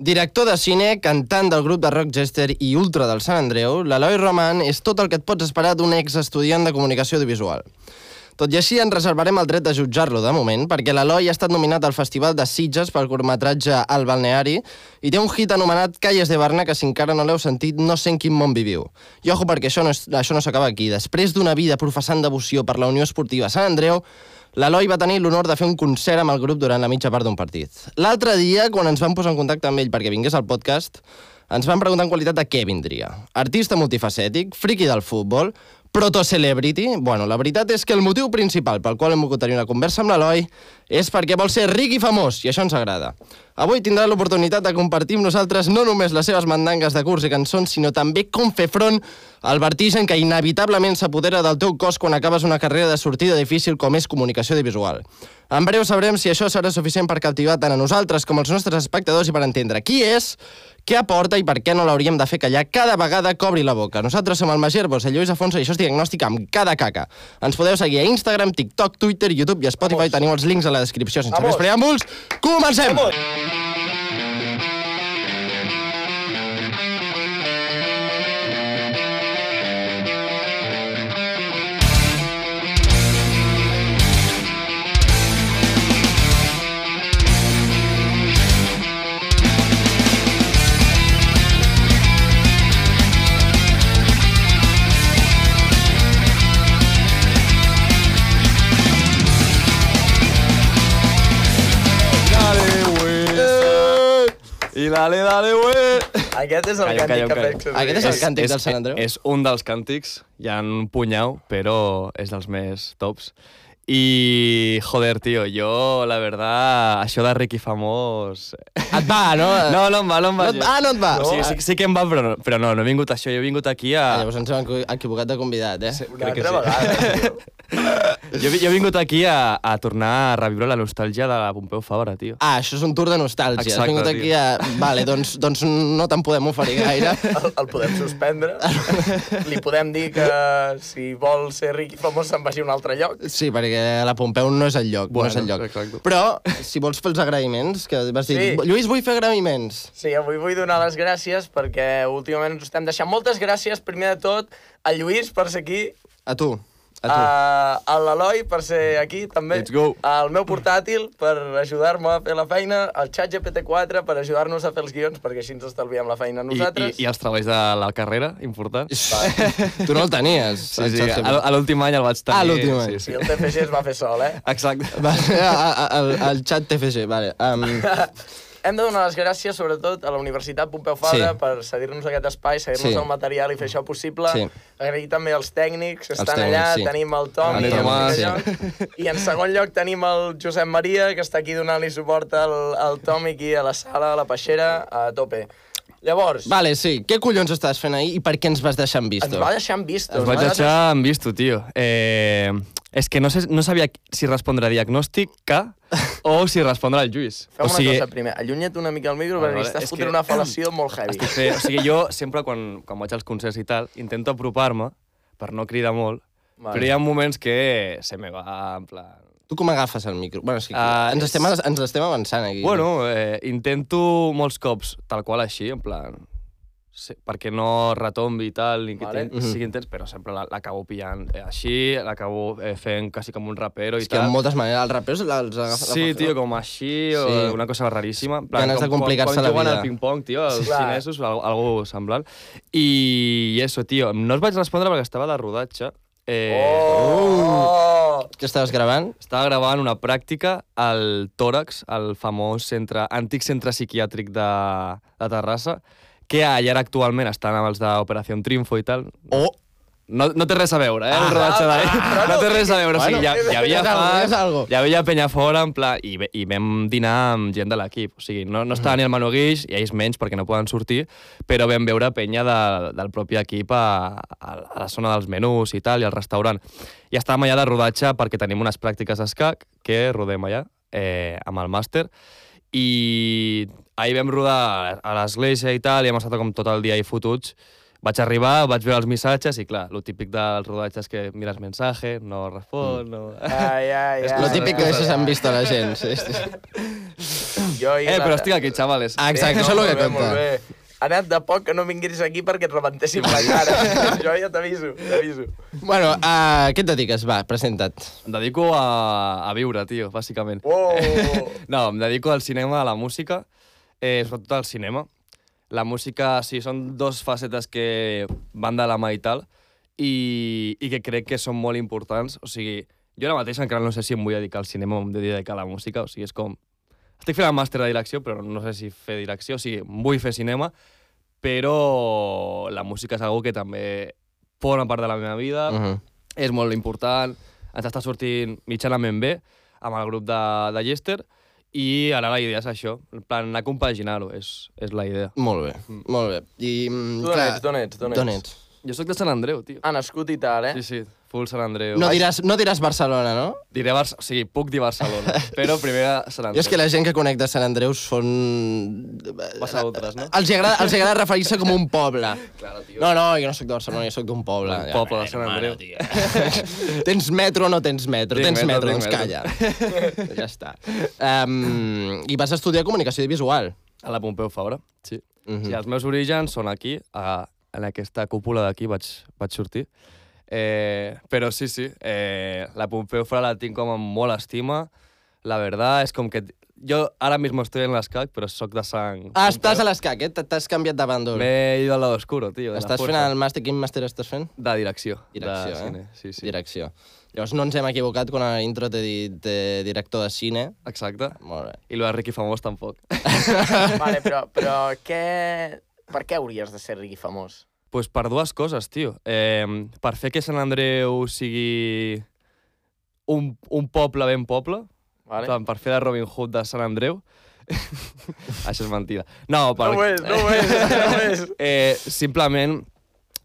Director de cine, cantant del grup de rock Jester i ultra del Sant Andreu, l'Eloi Roman és tot el que et pots esperar d'un ex-estudiant de comunicació audiovisual. Tot i així, ens reservarem el dret de jutjar-lo de moment, perquè l'Eloi ha estat nominat al Festival de Sitges pel curtmetratge El Balneari i té un hit anomenat Calles de Barna que si encara no l'heu sentit no sé en quin món viviu. I ojo, perquè això no, això no s'acaba aquí. Després d'una vida professant devoció per la Unió Esportiva Sant Andreu, l'Eloi va tenir l'honor de fer un concert amb el grup durant la mitja part d'un partit. L'altre dia, quan ens vam posar en contacte amb ell perquè vingués al podcast, ens van preguntar en qualitat de què vindria. Artista multifacètic, friki del futbol, proto-celebrity... Bueno, la veritat és que el motiu principal pel qual hem volgut tenir una conversa amb l'Eloi és perquè vol ser ric i famós, i això ens agrada. Avui tindrà l'oportunitat de compartir amb nosaltres no només les seves mandangues de curs i cançons, sinó també com fer front al vertigen que inevitablement s'apodera del teu cos quan acabes una carrera de sortida difícil com és comunicació audiovisual. En breu sabrem si això serà suficient per captivar tant a nosaltres com als nostres espectadors i per entendre qui és, què aporta i per què no l'hauríem de fer callar cada vegada que obri la boca. Nosaltres som el Magí Herbos, el Lluís Afonso i això és diagnòstic amb cada caca. Ens podeu seguir a Instagram, TikTok, Twitter, YouTube i Spotify. Vamos. Teniu els links a la descripció. Sense Vamos. més preàmbuls, comencem! Vamos. I dale, dale, güey. Aquest és el càntic que veig. Aquest és el càntic del Sant Andreu? És un dels càntics, hi ha un punyau, però és dels més tops. I, joder, tio, jo, la verdad, això de ric i famós... Et va, no? No, no em va, no em va. No et- ah, no et va? O sigui, sí, sí que em va, però no, però no, no he vingut a això, jo he vingut aquí a... Ah, llavors ens hem equi- equivocat de convidat, eh? Una crec que altra vegada, tio. Jo, jo he vingut aquí a, a tornar a reviure la nostàlgia de la Pompeu Fabra, tio. Ah, això és un tour de nostàlgia. Has Exacte, vingut tio. aquí a... Vale, doncs, doncs no te'n podem oferir gaire. El, el podem suspendre. Li podem dir que si vol ser ric i famós se'n vagi a un altre lloc. Sí, perquè la Pompeu no és el lloc, no Bueno, és el lloc. exacte. Però, si vols fer els agraïments, que vas dir, Sí. Lluís, vull fer agraïments. Sí, avui vull donar les gràcies perquè últimament us estem deixant moltes gràcies, primer de tot, a Lluís per ser aquí, A tu, a tu. a, a l'Eloi per ser aquí, també. Let's go. Al meu portàtil per ajudar-me a fer la feina, al xat GPT-4 per ajudar-nos a fer els guions, perquè així ens estalviem la feina a I, i, nosaltres. I els treballs de la carrera, important. tu no el tenies. Sí, el sí, xat a, a l'últim any el vaig tenir. Ah, l'últim any. Sí, I sí. el TFG es va fer sol, eh? Exacte. Vale, a- a- el, el xat TFG, vale. Um, Hem de donar les gràcies, sobretot, a la Universitat Pompeu Fabra Sí. per cedir-nos aquest espai, cedir-nos Sí. el material i fer això possible. Sí. Agrair també als tècnics que Els estan tècnics, allà. sí. Tenim el Tom El i, Tomàs, en primer lloc. I en segon lloc tenim el Josep Maria, que està aquí donant-li suport al, al Tom aquí a la sala, a la peixera, a tope. Llavors, vale, sí. Què collons estàs fent ahir i per què ens vas deixar en ens visto? va deixar en vist. Els vaig deixar en visto, tio. Eh, és que no, sé, no sabia si respondre a diagnòstica o si respondre al Lluís. Fem o una sigui, cosa primer, allunya't una mica al micro Vale, perquè vale, estàs fotent que- una fal·lació molt heavy. estic fent, o sigui, jo sempre quan, quan vaig als concerts i tal, intento apropar-me per no cridar molt, Vale. però hi ha moments que se me va en plan... Tu com agafes el micro? Bueno, és que Ah, ens, és- estem, ens estem avançant aquí. Bueno, eh, intento molts cops tal qual així, en plan... Sí, perquè no retombi i tal, ni que Vale. vale. sigui intens, però sempre la- l'acabo pillant eh, així, l'acabo eh, fent quasi com un rapero i és que tal. en moltes maneres els raperos els agafen... Sí, tio, com així, o Sí. una cosa raríssima. En Ganes de com complicar-se quan, la quan juguen vida. al ping-pong, tio, els Clar. xinesos, algo, algo semblant. I, I eso, tio, no us vaig respondre perquè estava de rodatge. Eh, Oh! Què estaves gravant? Estava gravant una pràctica al Tòrax, al famós centre, antic centre psiquiàtric de, de Terrassa, que allà ara actualment estan amb els d'Operació Triunfo i tal. Oh! No, no té res a veure, eh, el rodatge d'ahir. ah, no té res a veure, o sigui, Bueno, hi havia fans, hi havia penya fora, en pla, i, i vam dinar amb gent de l'equip. O sigui, no, no estava ni el Manu Guix, i ells menys perquè no poden sortir, però vam veure penya de, del propi equip a, a, a la zona dels menús i tal, i al restaurant. I estàvem allà de rodatge perquè tenim unes pràctiques d'escac que rodem allà, eh, amb el màster, i ahir vam rodar a l'església i tal, i hem estat com tot el dia ahí fotuts. Vaig arribar, vaig veure els missatges i, clar, lo típic dels rodatges que mires mensaje, no respon, no... Ai, ai, ai. Lo típic que deixes en vista a la gent. Sí, sí. Jo he Eh, anat- però estic aquí, xavales. Ah, exacte, això és el que compta. Molt bé. Ha anat de poc que no vinguis aquí perquè et rebentessin la cara. jo ja t'aviso, t'aviso. Bueno, a què et dediques? Va, presenta't. Em dedico a, a viure, tio, bàsicament. Wow! No, em dedico al cinema, a la música, eh, sobretot al cinema. La música, sí, són dos facetes que van de la mà i tal, i, i que crec que són molt importants. O sigui, jo ara mateix encara no sé si em vull dedicar al cinema o em vull dedicar a la música, o sigui, és com... Estic fent el màster de direcció, però no sé si fer direcció, o sigui, vull fer cinema, però la música és algo que també forma part de la meva vida, Uh -huh. és molt important, ens està sortint mitjanament bé amb el grup de, de Llester i ara la idea és això, en plan anar a compaginar-ho, és, és la idea. Molt bé, molt bé. I, mm, clar, ets, d'on ets, d'on ets? D'on ets? Jo sóc de Sant Andreu, tio. Ah, nascut i tal, eh? Sí, sí, full Sant Andreu. No diràs, no diràs Barcelona, no? Diré Barça... O sigui, puc dir Barcelona, però primer Sant Andreu. Jo és que la gent que conec de Sant Andreu són... Vas a altres, no? Els agrada, els agrada referir-se com un poble. Claro, tio. No, no, jo no sóc de Barcelona, jo sóc d'un poble. Un poble de Sant Andreu. tio. tens metro o no tens metro? Tinc tens metro, metro, doncs tinc calla. ja està. Um, I vas estudiar comunicació visual. A la Pompeu Fabra, sí. Mhm. sí. Els meus orígens són aquí, a, en aquesta cúpula d'aquí vaig, vaig sortir. Eh, però sí, sí, eh, la Pompeu Fabra la tinc com amb molt estima. La verdad és com que... Jo ara mismo estoy en l'ESCAC, però sóc de sang... Ah, estàs a l'escac, eh? T'has canviat de bàndol. M'he ido al lado oscuro, tio. Estàs fent el màster... Quin màster estàs fent? De direcció. Direcció, de eh? Cine. Sí, sí. Direcció. Llavors no ens hem equivocat quan a l'intro t'he dit eh, director de cine. Exacte. Molt bé. I lo de Ricky Famós tampoc. Vale, però, però què... Per què hauries de ser riqui famós? pues per dues coses, tio. Eh, per fer que Sant Andreu sigui un, un poble ben poble, Vale? vale. per fer de Robin Hood de Sant Andreu. Això és mentida. No, per... No ho és, no ho és, no ho és. eh, simplement,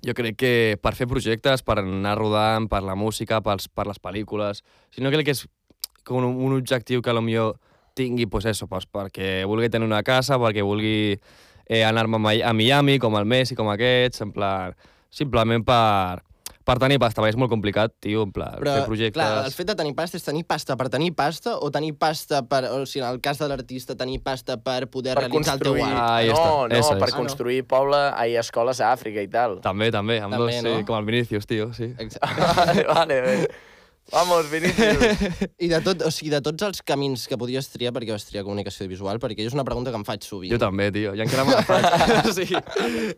jo crec que per fer projectes, per anar rodant, per la música, pels, per les pel·lícules, si no crec que és com un, un objectiu que potser tingui, pues eso, pues, perquè vulgui tenir una casa, perquè vulgui eh, anar-me a Mi- a Miami, com el Messi, com aquests, en plan, simplement per, per tenir pasta, perquè és molt complicat, tio, en plan, Però, fer projectes... clar, el fet de tenir pasta és tenir pasta per tenir pasta o tenir pasta per... O sigui, en el cas de l'artista, tenir pasta per poder Per realitzar el teu construir... art. Ah, ja no, està. no, Esa per és. construir poble, ai, escoles a Àfrica i tal. També, també, amb També, dos, sí, no? com el Vinicius, tio, sí. Exacte. vale, vale. Vamos, Vinicius. I de, tot, o sigui, de tots els camins que podies triar, per què vas triar comunicació visual? Perquè és una pregunta que em faig sovint. Jo també, tio, ja encara me la faig. o sigui,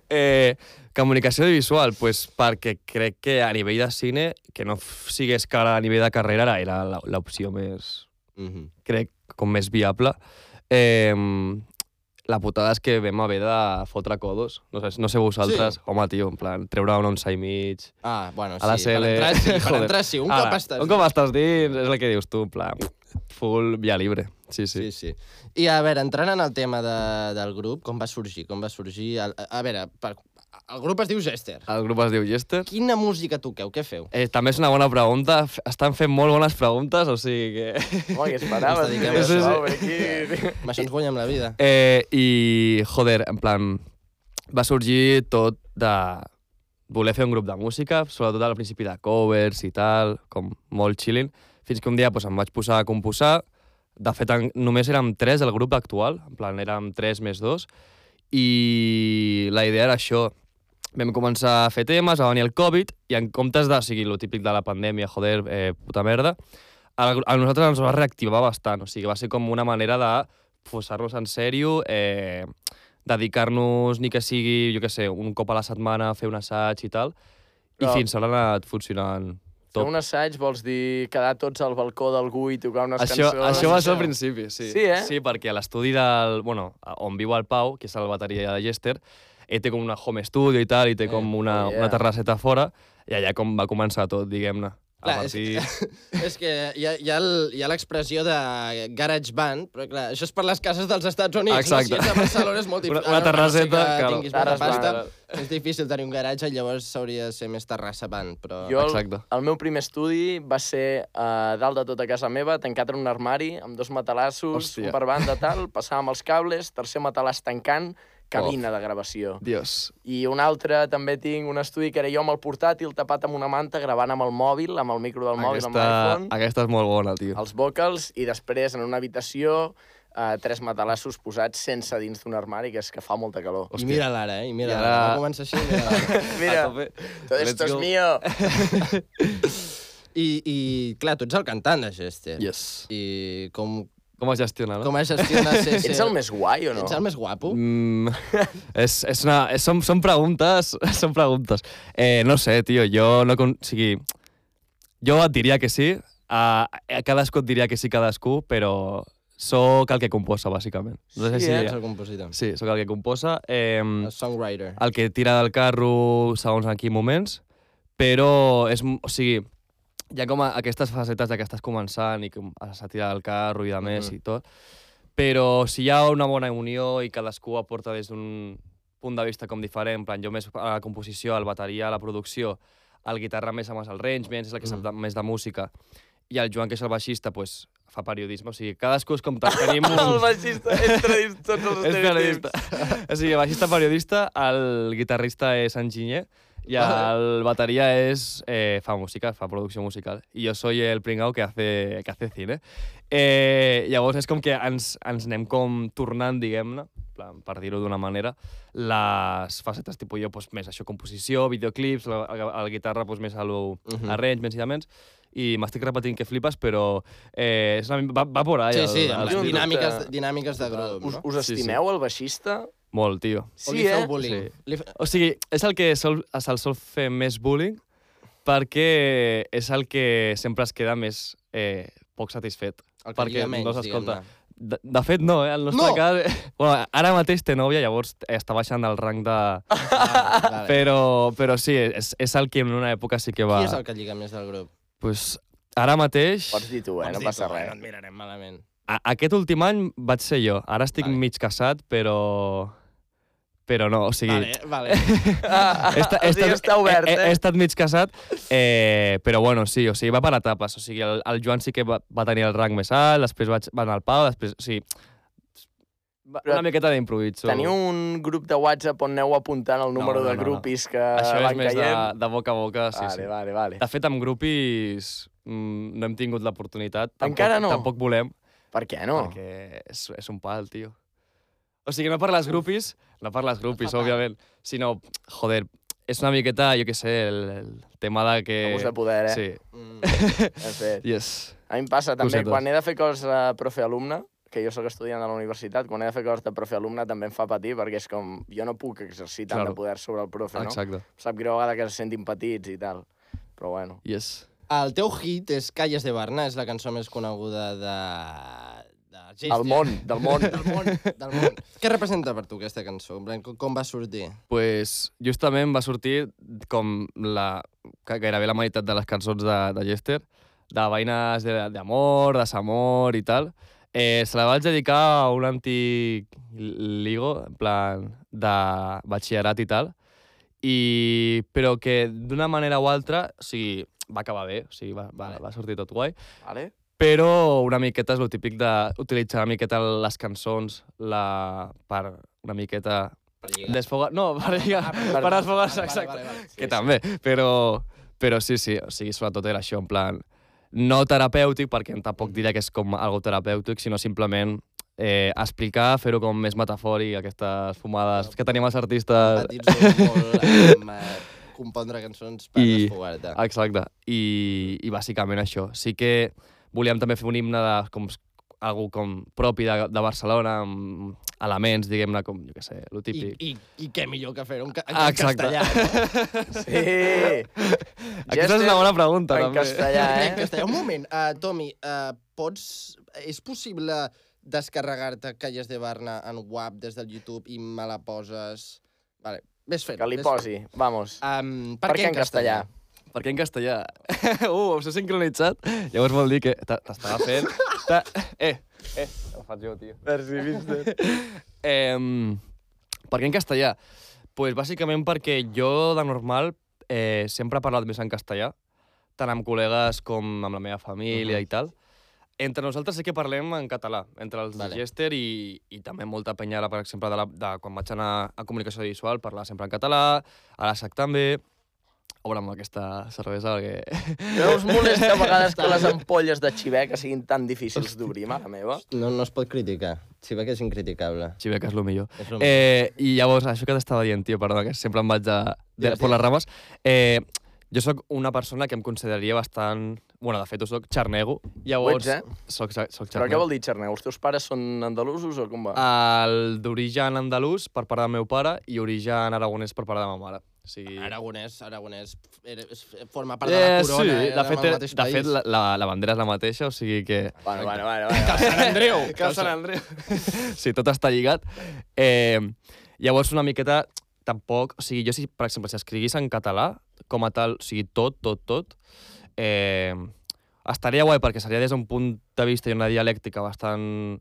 eh, comunicació visual, pues, perquè crec que a nivell de cine, que no sigués cara a nivell de carrera, era- l'opció més, Mm -hmm. crec, com més viable. Eh, la putada és que vam haver de fotre codos. No sé, no sé vosaltres. Sí. Home, tio, en plan, treure un 11 i mig... Ah, bueno, sí, A la per CL... entrar sí, per entrar sí, un Ara, cop estàs... Un cop estàs dins, és el que dius tu, en plan, full via libre. Sí, sí. Sí, sí. I a veure, entrant en el tema de, del grup, com va sorgir? Com va sorgir... El, a veure, per, el grup es diu Gester. El grup es diu Jester. Quina música toqueu? Què feu? Eh, també és una bona pregunta. F- Estan fent molt bones preguntes, o sigui que... Home, què esperaves? Ens dediquem tio, a això. Sau, aquí. Amb això ens guanyem la vida. Eh, I, joder, en plan, va sorgir tot de voler fer un grup de música, sobretot al principi de covers i tal, com molt chilling, fins que un dia pues, em vaig posar a composar. De fet, en, només érem tres el grup actual, en plan, érem tres més dos, i la idea era això. Vam començar a fer temes, va venir el Covid, i en comptes de, o sigui, lo típic de la pandèmia, joder, eh, puta merda, a, a nosaltres ens va reactivar bastant, o sigui, va ser com una manera de posar-nos en sèrio, eh, dedicar-nos ni que sigui, jo què sé, un cop a la setmana a fer un assaig i tal, Però- i fins ara ha anat funcionant Fer tot. un assaig vols dir quedar tots al balcó d'algú i tocar unes Això, cançons? això va ser al principi, sí. Sí, eh? Sí, perquè a l'estudi del... Bueno, a- on viu el Pau, que és el bateria de Jester, ell té com una home studio i tal, i té com una, oh, yeah. una terrasseta a fora, i allà com va començar tot, diguem-ne. A Clar, és, partir... és que hi ha, hi ha el- hi ha l'expressió de garage band, però clar, això és per les cases dels Estats Units. Exacte. No? Si ets a Barcelona és molt Una- difícil. una terrasseta, no sé que claro. pasta, band. és difícil tenir un garatge, llavors s'hauria de ser més terrassa band, però... Jo, el, Exacte. el meu primer estudi va ser a dalt de tota casa meva, tancat en un armari, amb dos matalassos, Hòstia. un per banda, tal, passàvem els cables, tercer matalàs tancant, cabina de gravació. Dios. I un altre també tinc un estudi que era jo amb el portàtil tapat amb una manta gravant amb el mòbil, amb el micro del mòbil, amb Aquesta, l'iPhone, aquesta és molt bona, tio. els vocals, i després en una habitació uh, tres matalassos posats sense dins d'un armari, que és que fa molta calor. I mira l'ara, eh? I mira I l'ara. ara- Va començar així, mira l'ara. Mira, todo Let's esto es mío. I, I, clar, tu ets el cantant de Chester. Yes. I com, Com es gestiona, no? com es gestiona ser... Ets el més guai o no? Ets el més guapo? Mm, és, és una, és, són, són preguntes, són preguntes. Eh, no sé, tio, jo no... O sigui, jo et diria que sí, a, a cadascú et diria que sí cadascú, però sóc el que composa, bàsicament. No sé Sí, si... eh? Ets el compositor. Sí, sóc el que composa. Eh, El songwriter. el que tira del carro segons en quins moments, però és, o sigui, hi ha com a- aquestes facetes de que estàs començant i que has de tirar del carro i de més Mhm. i tot, però si hi ha una bona unió i cadascú aporta des d'un punt de vista com diferent, en plan, jo més a la composició, al bateria, a la producció, el guitarra més amb els arrangements, és el que sap de, més de música, i el Joan, que és el baixista, pues, fa periodisme, o sigui, cadascú és com tenim un... El baixista entre dins tots els És periodista. o sigui, baixista periodista, el guitarrista és enginyer i el bateria és, eh, fa música, fa producció musical. I jo soy el pringao que hace, que hace cine. Eh, llavors és com que ens, ens anem com tornant, diguem-ne, per dir-ho d'una manera, les facetes, tipus jo, doncs, més això, composició, videoclips, la, el, el guitarra, doncs, més a lo Mhm. arrangements i dements, i m'estic repetint que flipes, però eh, és una, va, va por ahí. Sí, el- sí, el estil. dinàmiques, dinàmiques de grup, Us, no? us Sí, sí. estimeu el baixista? Molt, tio. o Sí, li feu eh? bullying? Sí. Li fe... O sigui, és el que sol, se'l sol fer més bullying perquè és el que sempre es queda més eh, poc satisfet. El que perquè menys, no s'escolta. De, de fet, no, eh? El nostre No! cas... Bueno, ara mateix té nòvia, llavors està baixant el rang de... Ah, vale. Però, però sí, és, és el que en una època sí que va... Qui és el que lliga més del grup? pues, ara mateix... Pots dir tu, eh? Pots No passa tu, eh? res. No et mirarem malament. A, aquest últim any vaig ser jo. Ara estic Vale. mig casat, però... Però no, o sigui... Vale, vale. Ah, He, esta, he, o sigui, estat, està obert, he, he, he eh? estat mig casat, eh, però bueno, sí, o sigui, va per etapes. O sigui, el, el Joan sí que va, va tenir el rang més alt, després vaig, va anar al Pau, després... O sigui, Però una miqueta d'improviso. Teniu un grup de WhatsApp on aneu apuntant el número no, de no, no. grupis que Això és més de, de boca a boca, sí, vale, sí. vale, vale. De fet, amb grupis mm, no hem tingut l'oportunitat. Tampoc- Encara no? Tampoc volem, Per què no? perquè és, és un pal, tio. O sigui, no per les grupis, no per les grupis, Fatal. òbviament, sinó, joder, és una miqueta, jo què sé, el, el tema de que... Abús de poder, eh? Sí, Mm. Fet. yes. A mi em passa també, Cosetes. quan he de fer coses de profe-alumne, que jo sóc estudiant a la universitat, quan he de fer coses de profe-alumne també em fa patir, perquè és com, jo no puc exercir tant Claro. de poder sobre el profe, no? Exacte, Sap greu a vegades que se sentin petits i tal. Però bueno. yes. El teu hit és Calles de Barna, és la cançó més coneguda de... de Gestió. Del món, del món. del món, del món. Què representa per tu aquesta cançó? Com, com va sortir? pues, justament va sortir com la, que gairebé la meitat de les cançons de, de Jester, de veïnes de- d'amor, de desamor i tal. Eh, se la vaig dedicar a un antic ligo, en plan, de batxillerat i tal, i, però que d'una manera o altra, o sigui, va acabar bé, o sigui, va, va, Vale. va sortir tot guai, Vale? però una miqueta és lo típic d'utilitzar una miqueta les cançons la, per una miqueta Per lligar. desfogar... No, per, lligar, Ah, per, per- desfogar-se, vale, exacte. vale, vale, vale. que també, però, però sí, sí, o sigui, sobretot era això, en plan, no terapèutic, perquè tampoc diré que és com algo terapèutic, sinó simplement eh, explicar, fer-ho com més metafòric, aquestes fumades que tenim els artistes. Petits molt amb, eh, compondre cançons per I- desfogar-te. Exacte. I, I bàsicament això. Sí que volíem també fer un himne de com, algú com propi de, de Barcelona, amb elements, diguem-ne, com, jo què sé, lo I, típic. i, I què millor que fer-ho en, ca en Ah, exacte. castellà, no? Sí! Aquesta és una bona pregunta, en també. castellà, En eh? castellà. Un moment, uh, Tomi, uh, pots... És possible descarregar-te Calles de Barna en WAP des del YouTube i me la poses... Vale, ves fent. Que li posi, vamos. fent. Um, Per, què en castellà? Per què en castellà? uh, us he sincronitzat? Llavors vol dir que t'estava fent... Eh, eh, ho faig jo, tio. Merci, Vincent. Eh, per què en castellà? pues bàsicament perquè jo, de normal, eh, sempre he parlat més en castellà, tant amb col·legues com amb la meva família Mhm. i tal. Entre nosaltres sí que parlem en català, entre els Vale. Gester i, i també molta penya, per exemple, de, la, de quan vaig anar a comunicació visual, parlar sempre en català, a la SAC també, obre'm aquesta cervesa perquè... No us molesta a vegades que les ampolles de xiveca siguin tan difícils d'obrir, mare meva? No, no es pot criticar. Que és incriticable. Xiveca és el millor. És lo Eh, I llavors, això que t'estava dient, tio, perdona, que sempre em vaig de, de, per les rames. Eh, jo sóc una persona que em consideraria bastant... bueno, de fet, ho soc xarnego. Llavors, Ho ets, eh? Soc, soc Però xarnego. què vol dir xarneu? Els teus pares són andalusos o com va? El d'origen andalús per part del meu pare i origen aragonès per part de la meva mare. O sigui... Aragonès, Aragonès, forma part de la corona. sí, de fet, de país. fet la, la, la bandera és la mateixa, o sigui que... Bueno, bueno, bueno. bueno. Cal Sant Andreu! Que Sant Andreu. sí, tot està lligat. Eh, llavors, una miqueta, tampoc... O sigui, jo, si, per exemple, si escriguis en català, com a tal, o sigui, tot, tot, tot, eh, estaria guai perquè seria des d'un punt de vista i una dialèctica bastant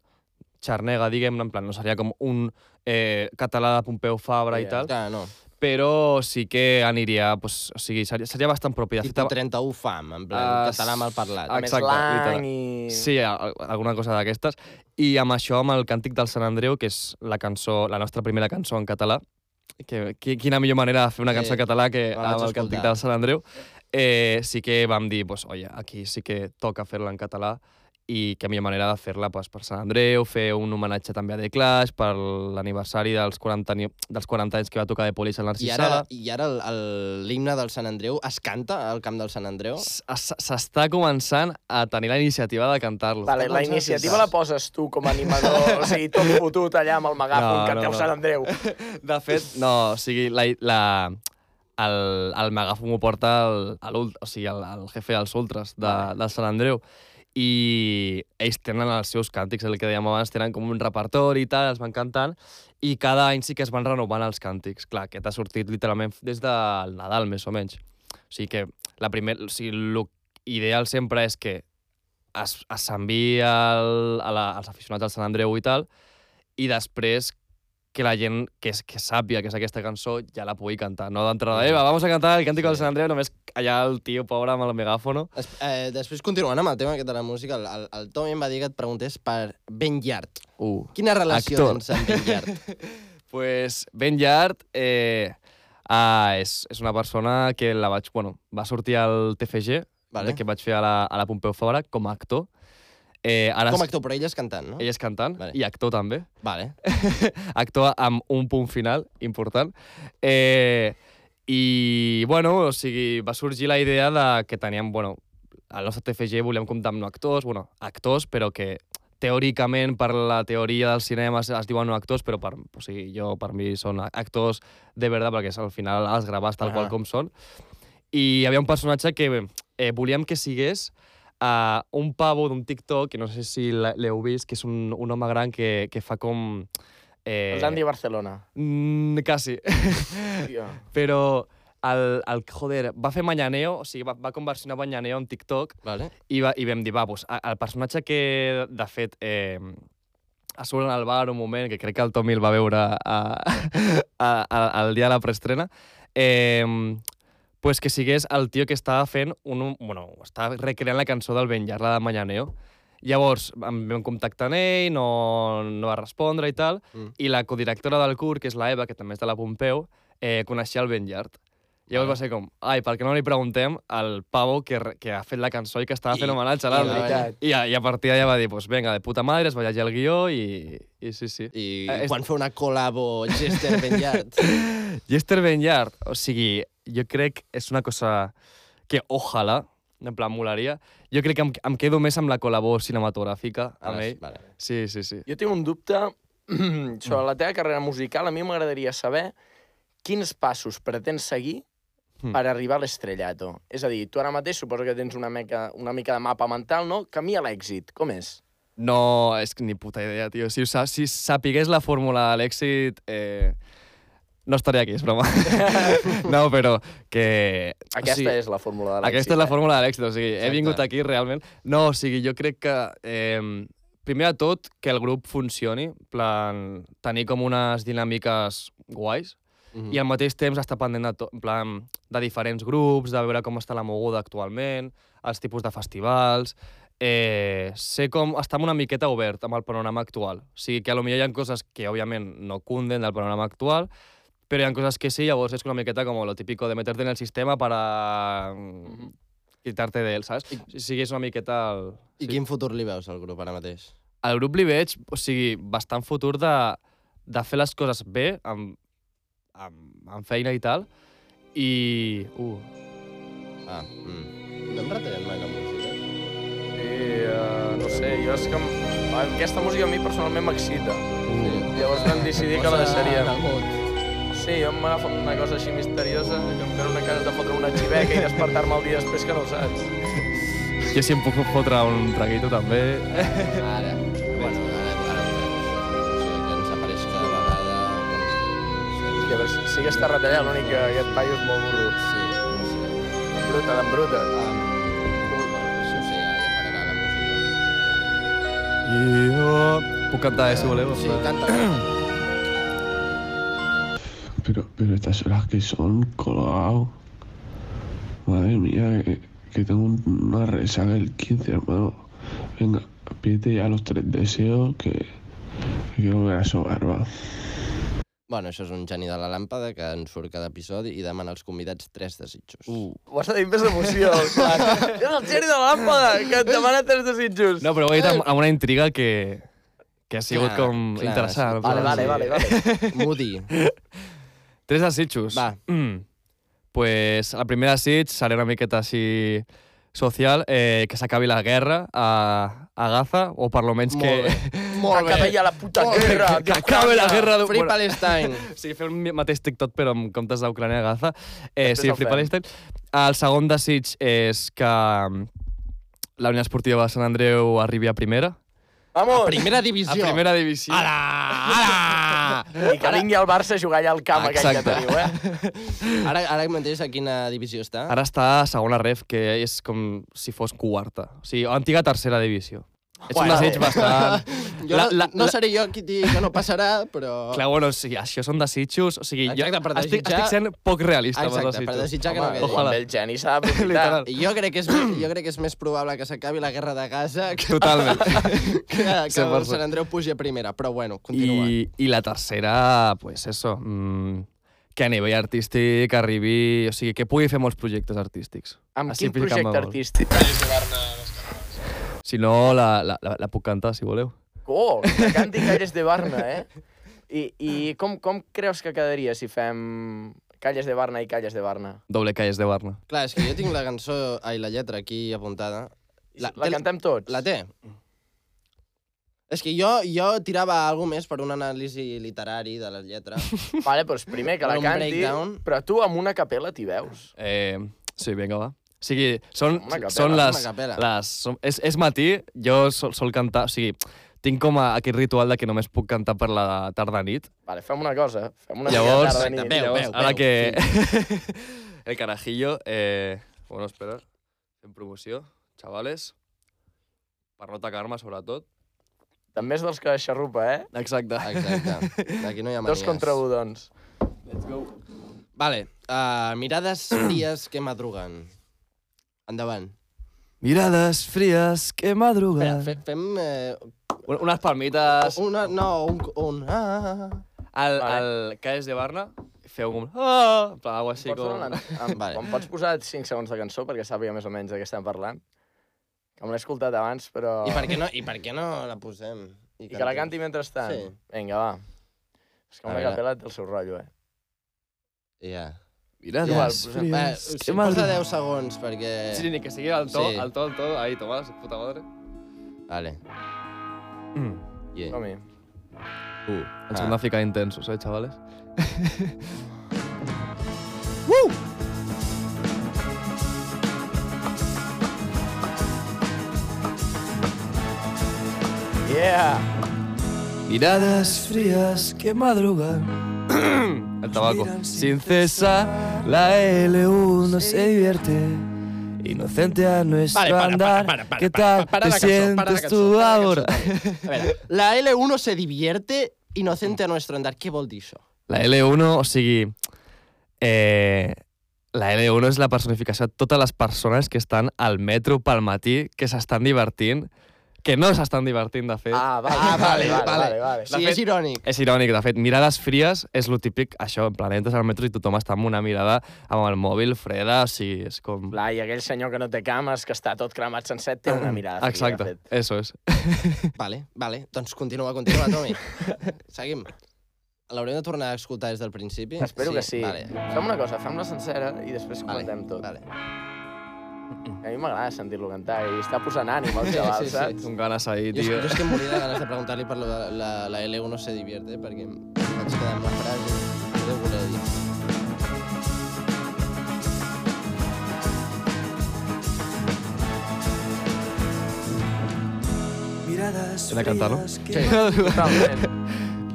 xarnega, diguem-ne, en plan, no seria com un eh, català de Pompeu Fabra i Ja, tal, Clar, no. però sí que aniria, pues, o sigui, seria, seria bastant propi. Tipo fet, 31 fam, en plan, Ah, català mal parlat. exacte, slang literal. i... Sí, alguna cosa d'aquestes. I amb això, amb el Càntic del Sant Andreu, que és la cançó, la nostra primera cançó en català, que, qui- quina millor manera de fer una cançó Eh, en català que amb el. Càntic del Sant Andreu, eh, sí que vam dir, pues, oye, aquí sí que toca fer-la en català i que millor manera de fer-la pues, per Sant Andreu, fer un homenatge també a The Clash per l'aniversari dels, 40, ani- dels 40 anys que va tocar de Police al I Narcís ara, Sala. i ara el- el- l'himne del Sant Andreu es canta al camp del Sant Andreu? S'està començant a tenir la iniciativa de cantar-lo. Vale, la iniciativa la poses tu com a animador, o sigui, tot fotut allà amb el megàfon No, que no, no. Sant Andreu. De fet, no, o sigui, la, la, el, el megàfon ho porta el, el, o sigui, el, el jefe dels ultras de, del Sant Andreu i ells tenen els seus càntics, el que dèiem abans, tenen com un repertori i tal, els van cantant, i cada any sí que es van renovant els càntics. Clar, aquest ha sortit literalment des del Nadal, més o menys. O sigui que la primer, o sigui, l'ideal sempre és que es, es s'enviï al- a la, als aficionats del Sant Andreu i tal, i després que la gent que, és, que sàpiga que és aquesta cançó ja la pugui cantar. No d'entrada, eh, va, vamos a cantar el càntico del Sant Andreu, només allà el tio pobre amb el megàfono. Es, eh, després, continuant amb el tema aquest de la música, el, el, el Tommy em va dir que et preguntés per Ben Yard. Uh. Quina relació Actor. tens amb Ben Yard? Pues Ben Yard eh, ah, és, és una persona que la vaig, bueno, va sortir al TFG, Vale. que vaig fer a la, a la Pompeu Fabra com a actor. Eh, ara Com a actor, però ell és cantant, no? Ell és cantant Vale. i actor també. Vale. actor amb un punt final important. Eh, I, bueno, o sigui, va sorgir la idea de que teníem, bueno, al nostre TFG volíem comptar amb no actors, bueno, actors, però que teòricament per la teoria del cinema es, es diuen no actors, però per, o sigui, jo, per mi són actors de veritat, perquè al final els gravats tal Ah. qual com són. I hi havia un personatge que eh, volíem que sigués uh, un pavo d'un TikTok, que no sé si l'he- l'heu vist, que és un, un home gran que, que fa com... Eh, El Dandy Barcelona. Mm, quasi. Tio. Però el, el, joder, va fer Mañaneo, o sigui, va, va conversionar Mañaneo en TikTok Vale. i, va, i vam dir, va, doncs, a- el personatge que, de fet, eh, a sobre al bar un moment, que crec que el Tommy el va veure a, a, a, al dia de la preestrena, eh, pues que sigués el tio que estava fent un, bueno, estava recreant la cançó del Ben Llar, la de Mañaneo. Llavors em vam contactar amb ell, no, no va respondre i tal, Mm. i la codirectora del CUR, que és la Eva, que també és de la Pompeu, eh, coneixia el Ben Yard. Llavors va ser com, ai, per què no li preguntem al pavo que, que ha fet la cançó i que estava I- fent homenatge a i l'altre. I, a- I a partir d'allà va dir, pues venga, de puta madre, es va llegir el guió i, i sí, sí. I Eh, és- quan fer una col·labo Jester Ben Yard? Jester Benyard, o sigui, jo crec és una cosa que ojalà, en plan, molaria. Jo crec que em, em quedo més amb la col·labo cinematogràfica amb ell. Vale. Sí, sí, sí. Jo tinc un dubte sobre la teva carrera musical. A mi m'agradaria saber quins passos pretens seguir Mm. per arribar a l'estrellato. És a dir, tu ara mateix suposo que tens una mica, una mica de mapa mental, no? Camí a l'èxit, com és? No, és que ni puta idea, tio. Si, ho sa- si sapigués la fórmula de l'èxit, eh, no estaria aquí, és broma. no, però que... Aquesta o sigui, és la fórmula de l'èxit. Aquesta és la eh? fórmula de l'èxit, o sigui, he Exacte. vingut aquí realment... No, o sigui, jo crec que... Eh, primer de tot, que el grup funcioni, plan, tenir com unes dinàmiques guais, Mhm. i al mateix temps estar pendent de, tot, en plan, de diferents grups, de veure com està la moguda actualment, els tipus de festivals... Eh, sé com estar una miqueta obert amb el panorama actual. O sigui que a lo millor hi ha coses que, òbviament, no cunden del panorama actual, Però hi ha coses que sí, llavors és una miqueta com lo típico de meterte en el sistema para mm, quitarte de él, saps? O sigui, és una miqueta... El... I quin futur li veus al grup ara mateix? Al grup li veig, o sigui, bastant futur de, de fer les coses bé, amb, amb, amb feina i tal, i... Uh, Ah, mm. No em retallen mai la música. I, uh, no sé, jo és que... em- Aquesta música a mi personalment m'excita. Sí. Llavors vam decidir que la deixaríem. Posa Sí, jo m'agafo una cosa així misteriosa, que em ve una casa de fotre una xiveca i despertar-me el dia després que no ho saps. jo si em puc fotre un traguito també. Ara, I a veure, si- sí que està retallat, l'únic que aquest paio és molt burro. Sí, no sé. Bruta, d'embruta. Ah, això sí, ja, ja pararà la música. I jo... Puc cantar, eh, si voleu. Sí, canta. Pero, pero estas horas que son, colgado. Madre mía, que, que tengo un- una resaca el 15, hermano. Venga, pídete ya los tres deseos que, que quiero ver a sobar, va. Bueno, això és un geni de la làmpada que en surt cada episodi i demana als convidats tres desitjos. Uh. Ho has de dir amb més emoció, clar. És el geni de la làmpada, que et demana tres desitjos. No, però ho he dit amb, amb una intriga que, que ha sigut Clar, com clar, interessant. sí. Vale, vale, vale, vale. Moody. Tres desitjos. Va. Mm. Pues el primer desig serà una miqueta així social, eh, que s'acabi la guerra a, a Gaza, o per lo menys Molt que... bé. Molt Acaba bé. ja la puta guerra. que acabe la guerra de... Free Palestine. Sí, fer un mateix TikTok, però amb comptes d'Ucrània a Gaza. Eh, sí, el Free fem. Palestine. El segon desig és que mm, la Unió Esportiva de Sant Andreu arribi a primera. Vamos! Primera A divisió. primera divisió. Ala! Ala! I que vingui al Barça a jugar allà al camp aquell que Exacte. teniu, eh? Ara, ara mateix a quina divisió està? Ara està a segona ref, que és com si fos quarta. O sigui, antiga tercera divisió. Un Bueno. desig bastant... Jo La- no, la- no la- seré jo qui digui que no passarà, però... Clar, bueno, o sigui, això són desitjos... O sigui, Exacte, jo estic, desitjar- estic sent poc realista amb els Exacte, per desitjos. desitjar que Home, no quedi. ojalà. amb el geni s'ha d'aprofitar. Jo crec, que és, jo crec que és més probable que s'acabi la guerra de Gaza que, Totalment. que, que el 100%. Sant Andreu pugi a primera. Però bueno, continua. I, I la tercera, pues eso, mm, que a nivell artístic arribi... O sigui, que pugui fer molts projectes artístics. Amb Així quin projecte artístic? Si no, la, la, la, la puc cantar, si voleu. Oh, que canti Calles de Barna, eh? I, i com, com creus que quedaria si fem Calles de Barna i Calles de Barna? Doble calles de Barna. Clar, és que jo tinc la cançó, ai, la lletra aquí apuntada. La, La- cantem tots? La té? És que jo, jo tirava alguna més per un anàlisi literari de la lletra. Vale, doncs primer que la canti, breakdown. però tu amb una capella t'hi veus. Eh, sí, vinga, va. O sigui, són, capella, són les... les són, és, és matí, jo sol, sol cantar... O sigui, tinc com a, aquest ritual de que només puc cantar per la tarda-nit. Vale, fem una cosa. Fem una Llavors, tarda nit. Veu, llavors veu, ara veu, que... el carajillo... Eh, bueno, espera. Fem promoció, xavales. Per no tacar-me, sobretot. També és dels que xarrupa, eh? Exacte. Exacte. Aquí no hi ha manies. Dos contra un, doncs. Let's go. Vale, uh, mirades fries que madruguen. Endavant. Mirades frías que Espera, madrugan. fe, fem... Eh, Un- Unes palmites. una, no, un... un ah, ah, ah. Al, Vale. al que és de Barna, feu com... Ah, en plan, algo així Pots com... donar la- em, Vale. Em pots posar 5 segons de cançó perquè sàpiga més o menys de què estem parlant? Que me l'he escoltat abans, però... I per què no, i per què no la posem? I que la canti mentrestant? Sí. Vinga, va. És que A una veure. capella té el seu rotllo, eh? Ja. Mirades Igual, Va, frías sí, que posa madrugan. 10 segons, perquè... Sí, ni que sigui al to, Sí. al to, al to. Ahí, toma, puta madre. Vale. Mm. Yeah. Som-hi. Uh. Ens hem de ficar intensos, eh, chavales? Yeah! Miradas frías que madrugan. El tabaco. Sin cesar, la L1 se divierte. Inocente a nuestro Vale, para, andar. para, para, ¿Qué tal te sientes tú ahora? La L1 se divierte inocente a nuestro andar. Què vol dir això? La L1, o sigui... Eh, la L1 és la personificació de totes les persones que estan al metro pel matí, que s'estan divertint, que no s'estan divertint, de fet. Ah, vale, ah, vale, vale, vale, vale. Sí, és irònic. És irònic, de fet, mirades fries és lo típic, això, en plan, entres al metro i tothom està amb una mirada amb el mòbil freda, o sigui, és com... Clar, i aquell senyor que no té cames, que està tot cremat sencer, té una mirada fria, Exacte, de fet. eso és. Vale, vale. Doncs continua, continua, Tomi. Seguim. L'haurem de tornar a escoltar des del principi? Espero que sí. Vale. Fem una cosa, fem-la sencera i després Vale, comentem tot. Vale. A mi m'agrada sentir-lo cantar i està posant ànim al xaval, sí, sí. saps? Un ganes ahí, Jo, tio. jo és que em moria de ganes de preguntar-li per lo de la, la L1 no se divierte, perquè em vaig quedar amb la frase i deu voler dir. Hem de cantar, no? Sí, totalment.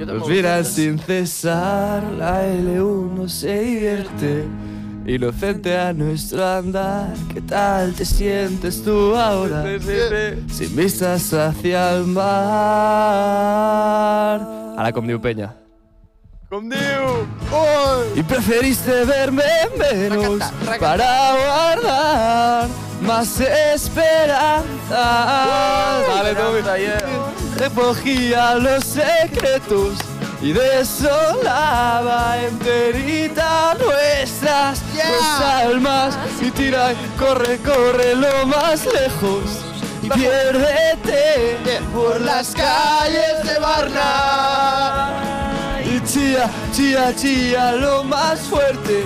Jo dic. sin cesar, la L1 se divierte. Inocente a nuestro andar, ¿qué tal te sientes tú ahora? Sin vistas hacia el mar. Ara com diu Penya. Com diu? Y preferiste verme menos Recanta, recanta. para guardar más esperanzas. Dale, Tommy. Esperanza, yeah. Recogía los secretos y desolaba enterita nuestras dos almas. Y tira, y corre, corre lo más lejos y piérdete por las calles de Varna. Y chía, chía, chía lo más fuerte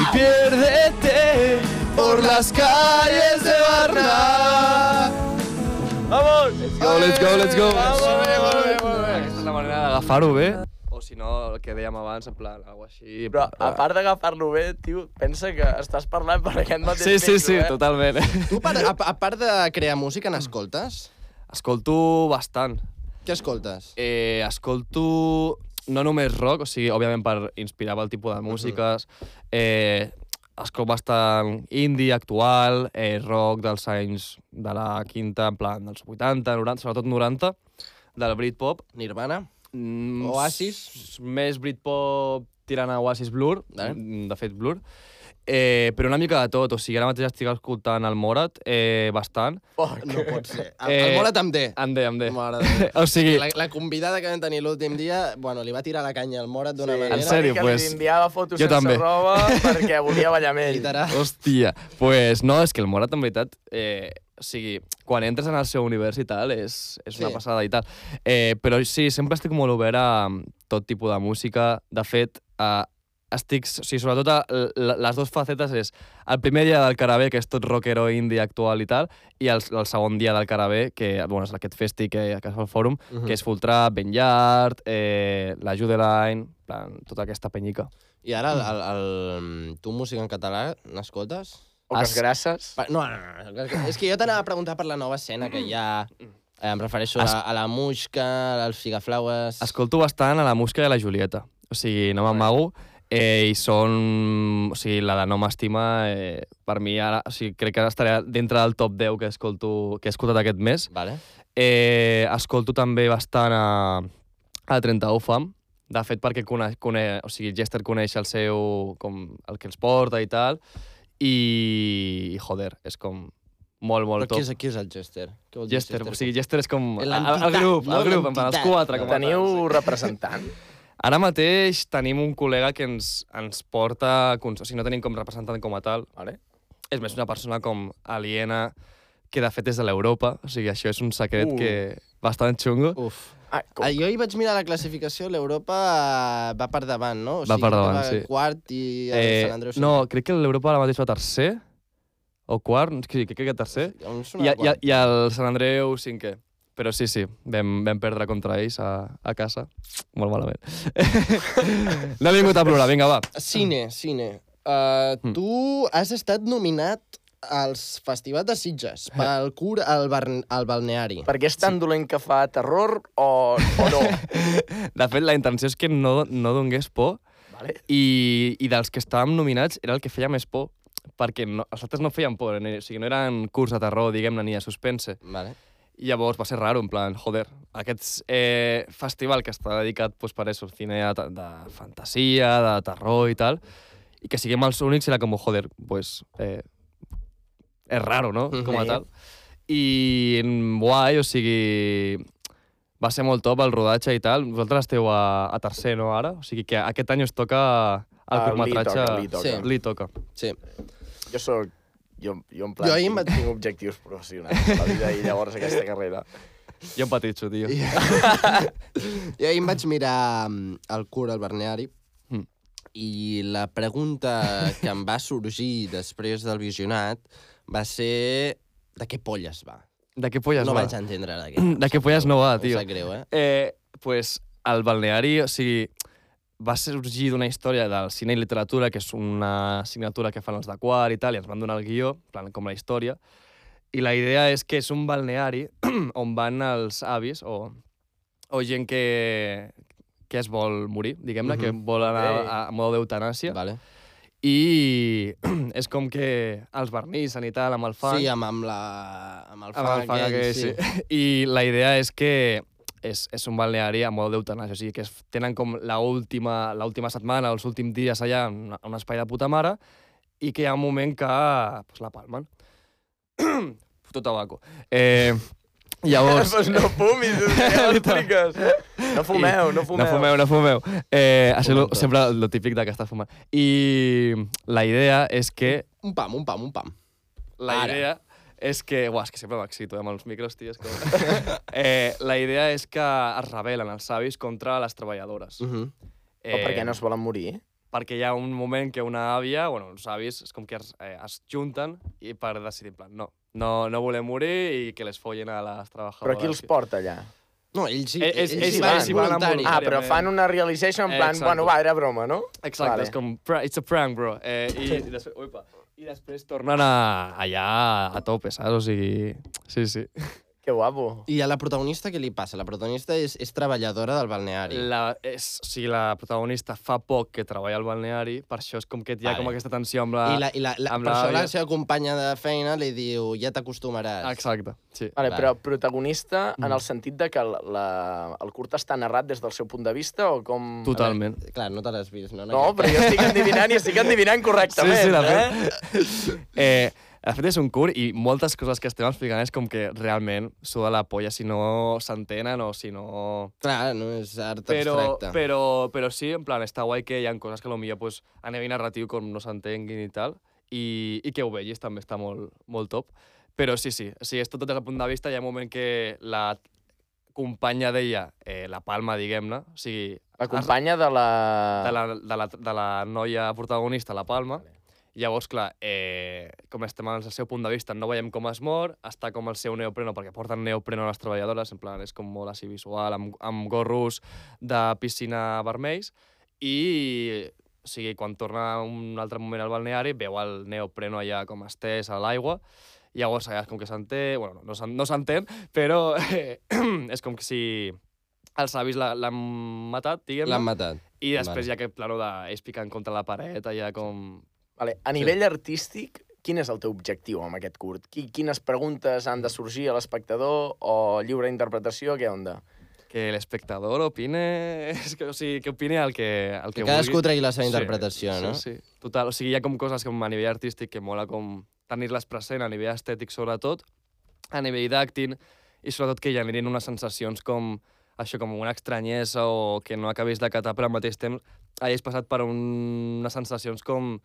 y piérdete por las calles de Varna. Vamos! Let's go, let's go, let's go. Bé. Aquesta és la manera d'agafar-ho bé. Si no, el que dèiem abans, en plan, alguna així... Però a part d'agafar-lo bé, tio, pensa que estàs parlant per aquest mateix Sí, sí, sí, eh? totalment. Tu, a, a, a part de crear música, n'escoltes? Escolto bastant. Què escoltes? Eh, escolto no només rock, o sigui, òbviament per inspirar el tipus de músiques, eh, escolto bastant indie actual, eh, rock dels anys de la quinta, en plan dels 80, 90, sobretot 90, del Britpop. Nirvana? Mm, Oasis? Més Britpop tirant a Oasis Blur, Vale. mm, de fet Blur. Eh, però una mica de tot, o sigui, ara mateix estic escoltant el Morat eh, bastant. Fuck. No pot ser. El, Eh, el Morat amb D. Em de, em de. Mare de Déu. O sigui, La, la convidada que vam tenir l'últim dia, bueno, li va tirar la canya al Morat d'una Sí, manera... En sèrio? que pues, li enviava fotos jo sense també. roba perquè volia ballar amb ell. Hòstia, pues no, és que el Morat en veritat, eh, o sigui, quan entres en el seu univers i tal, és, és una Sí. passada i tal. Eh, però sí, sempre estic molt obert a mm, tot tipus de música. De fet, eh, estic, o sigui, sobretot a, les dues facetes és el primer dia del Carabé, que és tot rockero indie actual i tal, i el, el segon dia del Carabé, que bueno, és aquest festi que, que es fa al fòrum, Mhm. que és Full Trap, Ben Yard, eh, la Judeline, plan, tota aquesta penyica. I ara, el, el, el, tu música en català n'escoltes? O que Es- es grasses. No, no, no, no. És que jo t'anava a preguntar per la nova escena que hi ha... Eh, em refereixo Es- a, a la Muixca, als Figaflaues... Escolto bastant a la Musca i a la Julieta. O sigui, no m'amago. Eh, I són... O sigui, la de No m'estima, eh, per mi ara... O sigui, crec que estaré dintre del top 10 que, escolto, que he escoltat aquest mes. Vale. Eh, escolto també bastant a, a 31 Fam. De fet, perquè coneix, coneix, o sigui, Jester coneix el seu... Com, el que els porta i tal. I, joder, és com molt, molt Però qui top. és, qui és el Jester? Què vol dir Jester, o sigui, Jester és com el, el, grup, no? el grup, en plan, els quatre. Com Teniu sí. representant? Ara mateix tenim un col·lega que ens, ens porta... O sigui, no tenim com representant com a tal. Vale. És més una persona com aliena, que de fet és de l'Europa. O sigui, això és un secret Uh. que bastant xungo. Uf. Ah, com... Ah, jo hi vaig mirar la classificació, l'Europa eh, va per davant, no? O Va per davant, va sí. quart i el Sant Andreu... no, crec que l'Europa ara mateix va tercer, o quart, sí, crec que tercer. I, i. I el Sant Andreu cinquè. Però sí, sí, vam, vam perdre contra ells a, a casa. Molt malament. no he vingut a plorar, vinga, va. Cine, cine. Uh, Mm. tu has estat nominat als festivals de Sitges pel cur al, bar al balneari. Perquè és tan dolent que fa terror o, o no? De fet, la intenció és que no, no donés por vale? i, i dels que estàvem nominats era el que feia més por perquè no, els altres no feien por, ni, o sigui, no eren curs de terror, diguem-ne, ni de suspense. Vale. I llavors va ser raro, en plan, joder, aquest eh, festival que està dedicat pues, per això, cine de, de fantasia, de terror i tal, i que siguem els únics era com, joder, pues, eh, és raro, no?, com a Mhm. tal. I guai, o sigui, va ser molt top el rodatge i tal. Vosaltres esteu a, a tercer, no, ara? O sigui que aquest any us toca el Ah, li curtmetratge... toca, li toca. Sí. Li toca. Sí. Jo soc... Jo, jo en plan, Jo ahir tinc, tinc objectius professionals a la vida i llavors aquesta carrera. Jo em patitxo, tio. Jo ahir em vaig mirar mm, el curt al balneari Mm. i la pregunta que em va sorgir després del visionat va ser de què polles va. De què polles no va? vaig entendre de què. De què polles no va, Em tio. sap greu, eh? Eh, pues, el balneari, o sigui, va sorgir d'una història del cine i literatura, que és una assignatura que fan els de quart i tal, i ens van donar el guió, plan, com la història, i la idea és que és un balneari on van els avis o, o gent que, que es vol morir, diguem-ne, que Mhm. vol anar Ok. a, a mode d'eutanàsia, Vale. I és com que els barnissen i tal, amb el fang. Sí, amb, amb, la, amb el fang, Amb el fang aquell, aquell, sí. I la idea és que és, és un balneari a mode d'eutanàsia, o sigui que es, tenen com l'última setmana, els últims dies allà, en un espai de puta mare, i que hi ha un moment que pues, la palmen. Puto tabaco. Eh, llavors... pues no fumis, ja l'expliques. No fumeu, no fumeu. No fumeu, no fumeu. Eh, això lo, tots. sempre el típic de que estàs fumant. I la idea és que... Un pam, un pam, un pam. La Ara. idea és que... Uah, és que sempre m'excito amb els micros, tio. És que... eh, la idea és que es rebel·len els avis contra les treballadores. Uh -huh. O per què no es volen morir? Perquè hi ha un moment que una àvia, bueno, els avis, és com que es, eh, es junten i per decidir, en plan, no, no, no volem morir i que les follen a les treballadores. Però qui els porta allà? No, ells, hi- Eh, ells- ells, ells hi van, ells hi van amb voluntaris. Ah, però fan una realization en plan, Exacte. bueno, va, era broma, no? Exacte, Vale. és com, "Pra- it's a prank, bro. Eh, i, i, després, uipa, I després tornen a, allà a tope, saps? O sigui, sí, sí. Que guapo. I a la protagonista què li passa? La protagonista és, és treballadora del balneari. La, és, o sigui, la protagonista fa poc que treballa al balneari, per això és com que hi ha Vale. com aquesta tensió amb la... I, la, i la, la, amb per això la seva companya de feina li diu ja t'acostumaràs. Exacte, sí. Vale, Vale. però protagonista en Mm. el sentit de que la, la, el curt està narrat des del seu punt de vista o com... Totalment. Clar, no te l'has vist, no? No, però jo estic endivinant i estic endivinant correctament, Sí, sí, de eh? Eh, de fet, és un curt i moltes coses que estem explicant és com que realment suda la polla si no s'entenen o si no... Clar, no és art Però, abstracte. però, però sí, en plan, està guai que hi ha coses que potser pues, a nivell narratiu com no s'entenguin i tal, i, i que ho vegis també està molt, molt top. Però sí, sí, o sigui, és tot des del punt de vista, hi ha un moment que la companya d'ella, eh, la Palma, diguem-ne, o sigui... La companya de la... de la, de, la, de la noia protagonista, la Palma. Llavors, clar, eh, com estem al seu punt de vista, no veiem com es mor, està com el seu neopreno, perquè porten neopreno a les treballadores, en plan, és com molt així visual, amb, amb gorros de piscina vermells, i o sigui, quan torna un altre moment al balneari, veu el neopreno allà com estès a l'aigua, llavors allà és com que s'entén, bueno, no, no s'entén, però eh, és com que si els avis la- l'han matat, diguem-ne, L'han matat. i després Vale. hi ha aquest plano d'ells picant contra la paret, allà com... Vale. A nivell artístic, quin és el teu objectiu amb aquest curt? Qui, quines preguntes han de sorgir a l'espectador o lliure interpretació? Què onda? Que l'espectador opine... És que, o sigui, que opine el que, el que, Que cadascú vulgui. tregui la seva interpretació, sí, no? Sí, sí. Total, o sigui, hi ha com coses com a nivell artístic que mola com tenir-les present, a nivell estètic sobretot, a nivell d'acting, i sobretot que generin unes sensacions com això, com una estranyesa o que no acabis d'acatar, però al mateix temps hagis passat per un... unes sensacions com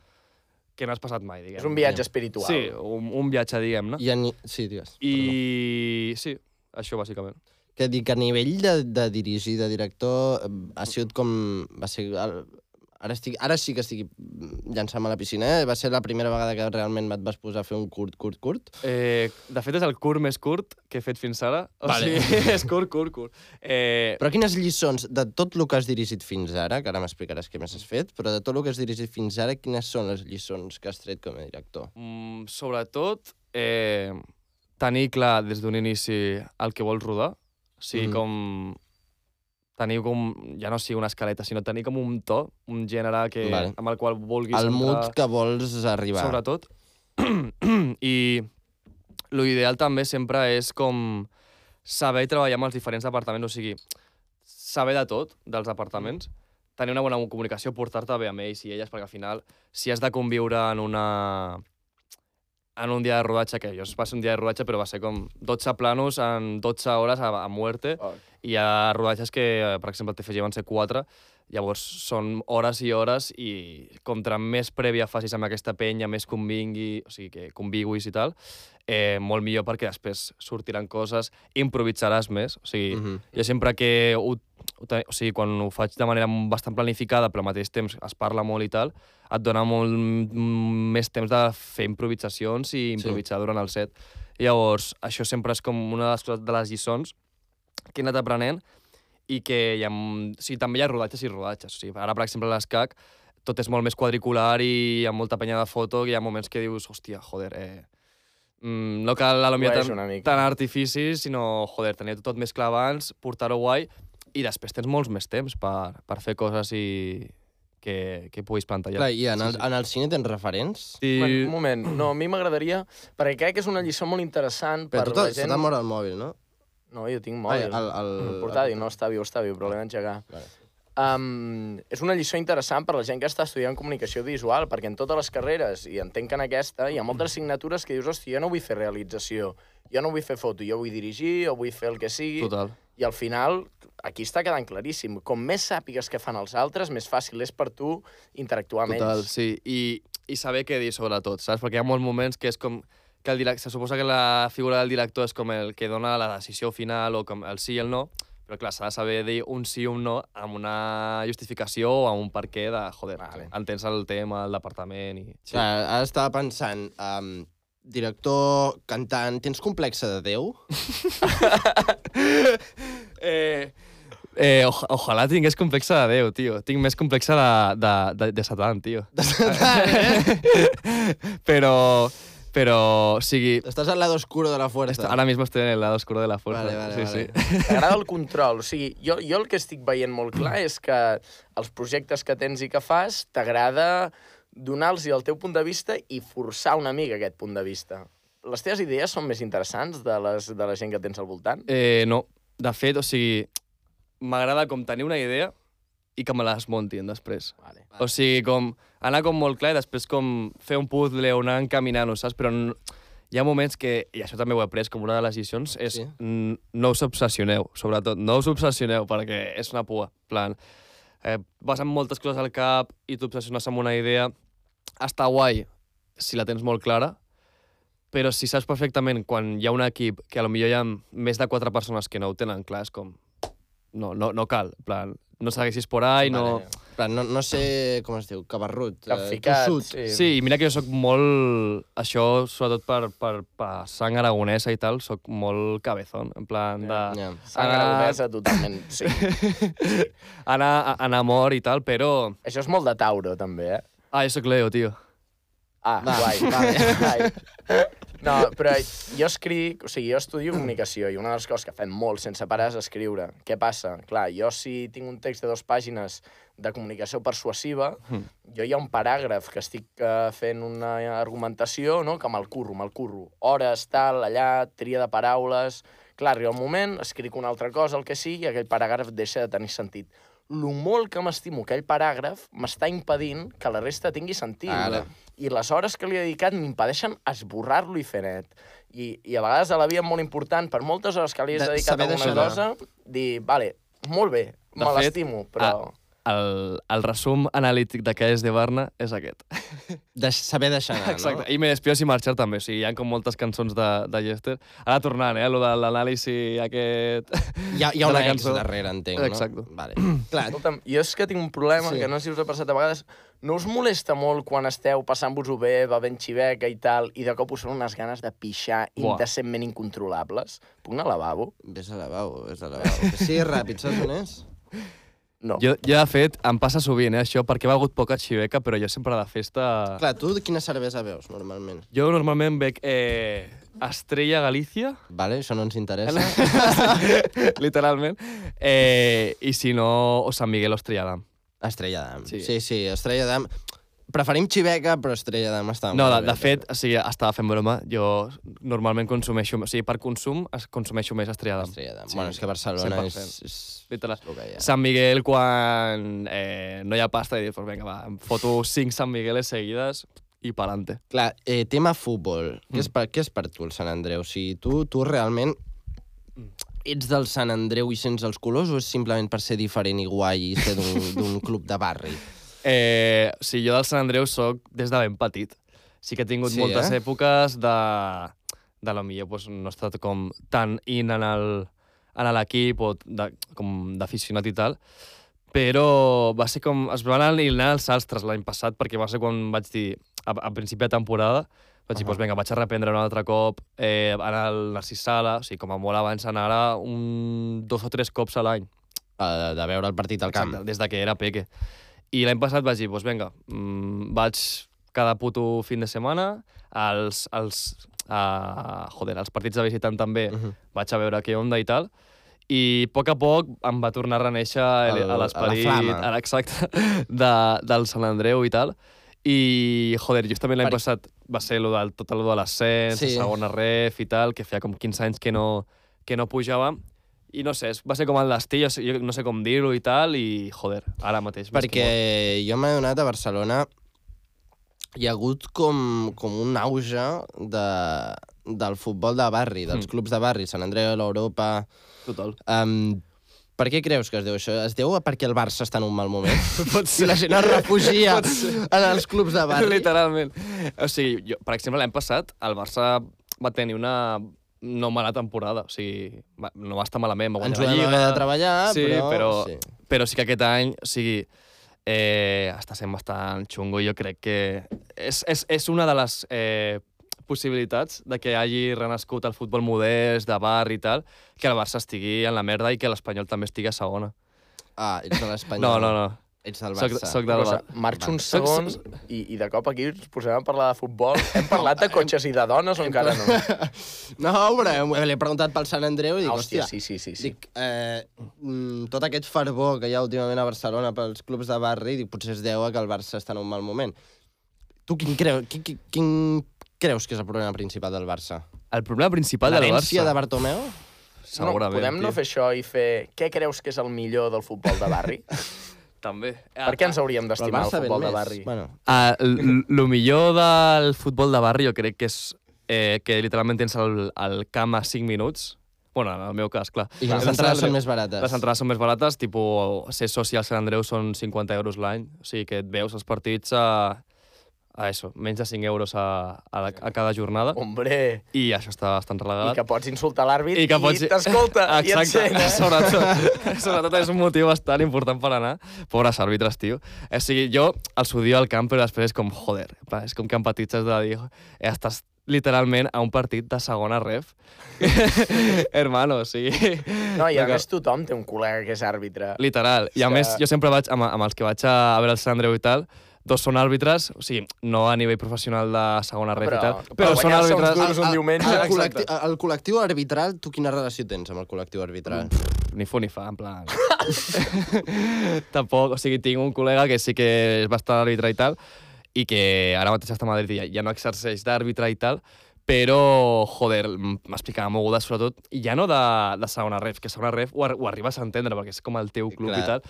que no has passat mai, diguem. És un viatge espiritual. Sí, un, un viatge, diguem-ne. I ni... Sí, digues. I sí, això bàsicament. Que dic, a nivell de, de dirigir, de director, eh, ha sigut com... Va ser... el- Ara, estic, ara sí que estic llançant-me a la piscina, eh? Va ser la primera vegada que realment et vas posar a fer un curt, curt, curt. Eh, de fet, és el curt més curt que he fet fins ara. O Vale. sigui, és curt, curt, curt. Eh, Però quines lliçons, de tot el que has dirigit fins ara, que ara m'explicaràs què més has fet, però de tot el que has dirigit fins ara, quines són les lliçons que has tret com a director? mm, sobretot, eh, tenir clar des d'un inici el que vols rodar. O sigui, Mhm. com tenir com, ja no sigui una escaleta, sinó tenir com un to, un gènere que, Vale. amb el qual vulguis El mood entrar, que vols arribar. sobretot. I l'ideal també sempre és com saber treballar amb els diferents departaments, o sigui, saber de tot dels departaments, tenir una bona comunicació, portar-te bé amb ells i elles, perquè al final, si has de conviure en una en un dia de rodatge, que jo va ser un dia de rodatge, però va ser com 12 planos en 12 hores a, a muerte, Oh. Hi ha rodatges que, per exemple, al TFG van ser 4, llavors són hores i hores i contra més prèvia facis amb aquesta penya, més convingui, o sigui, que conviguis i tal, eh, molt millor perquè després sortiran coses, improvisaràs més, o sigui, Mhm. jo sempre que ho, o sigui, quan ho faig de manera bastant planificada, però al mateix temps es parla molt i tal, et dona molt més temps de fer improvisacions i improvisar durant el set. Llavors, això sempre és com una de les coses de les lliçons que he anat aprenent i que hi ha, o sigui, també hi ha rodatges i rodatges. O sigui, ara, per exemple, a l'escac, tot és molt més quadricular i hi ha molta penya de foto i hi ha moments que dius, hòstia, joder, eh, mm, no cal a lo millor mica. tant artificis, sinó, joder, tenir tot més clar abans, portar-ho guai, i després tens molts més temps per, per fer coses i que, que puguis plantejar. Clar, i en el, en el cine tens referents? I... Un moment, no, a mi m'agradaria... Perquè crec que és una lliçó molt interessant Però per tu la gent... t'ha mort el mòbil, no? No, jo tinc Ai, mòbil. el, el... El portàtil, no, està viu, està viu, però l'he d'engegar. Vale. Um, és una lliçó interessant per la gent que està estudiant comunicació visual, perquè en totes les carreres, i entenc que en aquesta, hi ha moltes assignatures que dius, hòstia, jo no vull fer realització, jo no vull fer foto, jo vull dirigir, o vull fer el que sigui, Total. i al final, aquí està quedant claríssim. Com més sàpigues què fan els altres, més fàcil és per tu interactuar amb Total, ells. sí. I, I saber què dir sobretot, saps? Perquè hi ha molts moments que és com que el direct... se suposa que la figura del director és com el que dona la decisió final o com el sí i el no, però clar, s'ha de saber dir un sí o un no amb una justificació o amb un per què de, joder, Vale. entens el tema, el departament i... Sí. Clar, ara estava pensant, um, director, cantant, tens complexe de Déu? Eh, eh, oj ojalà tingués complexe de Déu, tio. Tinc més complexe de, de, de, de Satan, tio. De Satan, eh? però, però, o sigui, Estàs al lado oscuro de la fuerza. ahora mismo estoy en el lado oscuro de la fuerza. Vale, vale, sí, vale. sí. T'agrada el control. O sigui, jo, jo el que estic veient molt clar és que els projectes que tens i que fas t'agrada donar-los el teu punt de vista i forçar una mica aquest punt de vista. Les teves idees són més interessants de, les, de la gent que tens al voltant? Eh, no, de fet, o sigui, m'agrada com tenir una idea i que me la desmuntin després. Vale. O sigui, com anar com molt clar i després com fer un puzzle o anar encaminant-ho, saps? Però no, hi ha moments que, i això també ho he après com una de les decisions, és Sí. no us obsessioneu, sobretot, no us obsessioneu perquè és una pua. Plan, eh, vas amb moltes coses al cap i t'obsessiones amb una idea, està guai si la tens molt clara, però si saps perfectament quan hi ha un equip que a lo millor hi ha més de quatre persones que no ho tenen clar, és com... No, no, no cal, plan, no segueixis por ahí, no... Vale. Plan, no, no sé com es diu, cabarrut. eh, Capficat, tossut. sí. Sí, i mira que jo sóc molt... Això, sobretot per, per, per sang aragonesa i tal, sóc molt cabezón, en plan de... Ja. Sang Anar- aragonesa, totalment, sí. Anar, anar a mort i tal, però... Això és molt de Tauro, també, eh? Ah, jo sóc Leo, tio. Ah, Va, guai. vale. guai. No, però jo escric, o sigui, jo estudio comunicació i una de les coses que fem molt sense parar és escriure. Què passa? Clar, jo si tinc un text de dues pàgines de comunicació persuasiva, Mm. jo hi ha un paràgraf que estic uh, fent una argumentació, no?, que me'l curro, me'l curro. Hores, tal, allà, tria de paraules... Clar, arriba un moment, escric una altra cosa, el que sigui, i aquell paràgraf deixa de tenir sentit. Lo molt que m'estimo aquell paràgraf m'està impedint que la resta tingui sentit. Ara. I les hores que li he dedicat m'impedeixen esborrar-lo i fer net. I, I a vegades a la vida és molt important, per moltes hores que li has De- dedicat a una cosa, dir, vale, molt bé, De me l'estimo, però... El, el resum analític de què és de Barna és aquest. De saber deixar anar, Exacte. no? I Me despido sin marxar també. O sigui, hi ha com moltes cançons de, de Jester. Ara tornant, eh, lo de l'anàlisi aquest... Hi ha, hi ha una ex cançó. darrere, entenc, no? Exacte. Vale. Clar, Escolta'm, jo és que tinc un problema, Sí. sí. que no sé si us ha passat a vegades, no us molesta molt quan esteu passant-vos-ho bé, bevent xiveca i tal, i de cop us són unes ganes de pixar Buah. indecentment incontrolables? Puc anar al lavabo? vés al lavabo, vés al lavabo. Que sigui ràpid, saps on és? No. Jo, jo, de fet, em passa sovint, eh, això, perquè he begut poca xiveca, però jo sempre de festa... Clar, tu quina cervesa veus, normalment? Jo normalment bec eh, Estrella Galícia, Vale, això no ens interessa. literalment, eh, i si no, o Sant Miguel o Estrella d'Am. Estrella d'Am. Sí. Sí. sí, sí, Estrella d'Am. Preferim Xiveca, però Estrella d'Am està No, molt de, bé. de fet, o sigui, estava fent broma, jo normalment consumeixo, o sigui, per consum es consumeixo més Estrella d'Am. Estrella d'Am. Sí, bueno, és que Barcelona és, 100%. és, és que hi ha. Sant Miguel, quan eh, no hi ha pasta, i dius, pues vinga, va, em foto cinc Sant Migueles seguides i pa'lante. Clar, eh, tema futbol. Mm. Què, és per, què és per tu el Sant Andreu? O sigui, tu, tu realment ets del Sant Andreu i sents els colors o és simplement per ser diferent i guai i ser d'un club de barri? Eh, o sigui, jo del Sant Andreu sóc des de ben petit. Sí que he tingut Sí, moltes eh? eh? èpoques de, de lo millor pues, no he estat com tan in en el- en l'equip o de, com d'aficionat i tal, però va ser com... Es van alinear els astres l'any passat perquè va ser quan vaig dir, a, a principi de temporada, vaig dir, Ahà. doncs vinga, vaig a reprendre un altre cop, eh, anar al Narcís Sala, o sigui, com a molt abans anar un, dos o tres cops a l'any. Uh, de veure el partit al camp. Exacte, des de que era peque. I l'any passat vaig dir, doncs vinga, mm, vaig cada puto fin de setmana, els, els, uh, joder, els partits de visitant també, uh. -huh. vaig a veure què onda i tal, i a poc a poc em va tornar a reneixer el, El- l'esperit, la flama. ara, exacte, de, del Sant Andreu i tal, i, joder, justament l'any Per- passat va ser lo del, tot el de l'ascens, Sí. sí. segona ref i tal, que feia com 15 anys que no, que no pujava, i no sé, va ser com el destí, jo, jo no sé com dir-ho i tal, i joder, ara mateix. Perquè jo m'he adonat a Barcelona hi ha hagut com, com un auge de, del futbol de barri, dels Mm. clubs de barri, Sant Andreu, l'Europa... Total. Um, per què creus que es deu això? Es deu perquè el Barça està en un mal moment? Pot I la gent es refugia ser. en els clubs de barri? Literalment. O sigui, jo, per exemple, l'any passat el Barça va tenir una no mala temporada, o sigui, no va estar malament, va guanyar ho la Lliga... de treballar, sí, però... però, Sí. però sí que aquest any, o sigui, eh, està sent bastant xungo i jo crec que és, és, és una de les eh, possibilitats de que hagi renascut el futbol modest, de bar i tal, que el Barça estigui en la merda i que l'Espanyol també estigui a segona. Ah, ets de l'Espanyol. No, no, no. Ets del Soc, Barça. soc del Cosa, Barça. marxo uns Soc- segons i, i de cop aquí ens posem a parlar de futbol. Hem parlat de cotxes i de dones o encara no? No, però l'he preguntat pel Sant Andreu i dic, hòstia, hòstia, sí, sí, sí. sí. Dic, eh, mm, tot aquest fervor que hi ha últimament a Barcelona pels clubs de barri, dic, potser es deu a que el Barça està en un mal moment. Tu quin, creu, quin, quin, quin creus que és el problema principal del Barça? El problema principal del L'herència Barça... de Bartomeu? no, Segurament, podem no tio. fer això i fer què creus que és el millor del futbol de barri? També. per què ens hauríem el d'estimar el ven futbol de barri? Bueno, lo millor del futbol de barri jo crec que és eh, que literalment tens el, el camp a 5 minuts. Bueno, en el meu cas, clar. I les El entrades són més barates. Les entrades són més barates, tipus, ser soci al Sant Andreu són 50 euros l'any, o sigui que et veus els partits a, a eso, menys de 5 euros a, a, la, a cada jornada, Hombre, i això està bastant i regalat. que pots insultar l'àrbit i, I que pots- t'escolta i et sent, eh? sobretot, sobretot és un motiu bastant important per anar. Pobres àrbitres, tio. O sigui, jo els odio al camp, però després és com, joder, és com que empatitzes de dir, eh, estàs literalment a un partit de segona ref. Hermano, o sigui... No, i a més tothom té un col·lega que és àrbitre. Literal. I a És més, jo sempre vaig, amb, amb els que vaig a, a veure el Sant Andreu i tal, dos són àrbitres, o sigui, no a nivell professional de segona ref Però- i tal, però però són guanyar-se uns àrbitres... duros un diumenge. El, Exacte. col·lectiu, el col·lectiu arbitral, tu quina relació tens amb el col·lectiu arbitral? Ni fu ni fa, en plan... Tampoc, o sigui, tinc un col·lega que sí que és bastant àrbitre i tal, i que ara mateix està a Madrid i ja, ja no exerceix d'àrbitre i tal, però, joder, m'explicava mogudes, sobretot, i ja no de, de segona ref, que segona ref ho, ar- ho arribes a entendre, perquè és com el teu club Clar. i tal,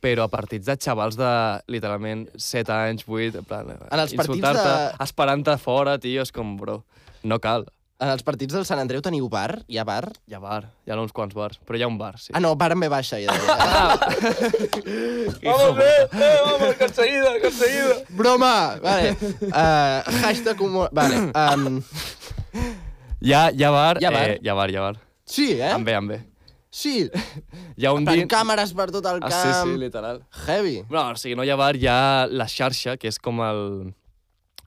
però a partits de xavals de, literalment, 7 anys, 8, en plan, En els partits insultar-te, de- esperant-te fora, tio, és com, bro, no cal. En els partits del Sant Andreu teniu bar? Hi ha bar? Hi ha bar, hi ha uns quants bars, però hi ha un bar, sí. Ah, no, bar en B baixa. Ja deia. Vamos, bé, bé, vamos, que enseguida, que enseguida. Broma! Vale. Uh, hashtag humor... Vale. Um, Hi ha, hi ha bar, Hi ha bar? Eh, hi ha bar, hi ha bar. sí, eh? Amb bé, amb bé. Sí. Hi ha un Per dia... càmeres per tot el Ah, camp. sí, sí, literal. Heavy. No, o sigui, no hi ha bar, hi ha la xarxa, que és com el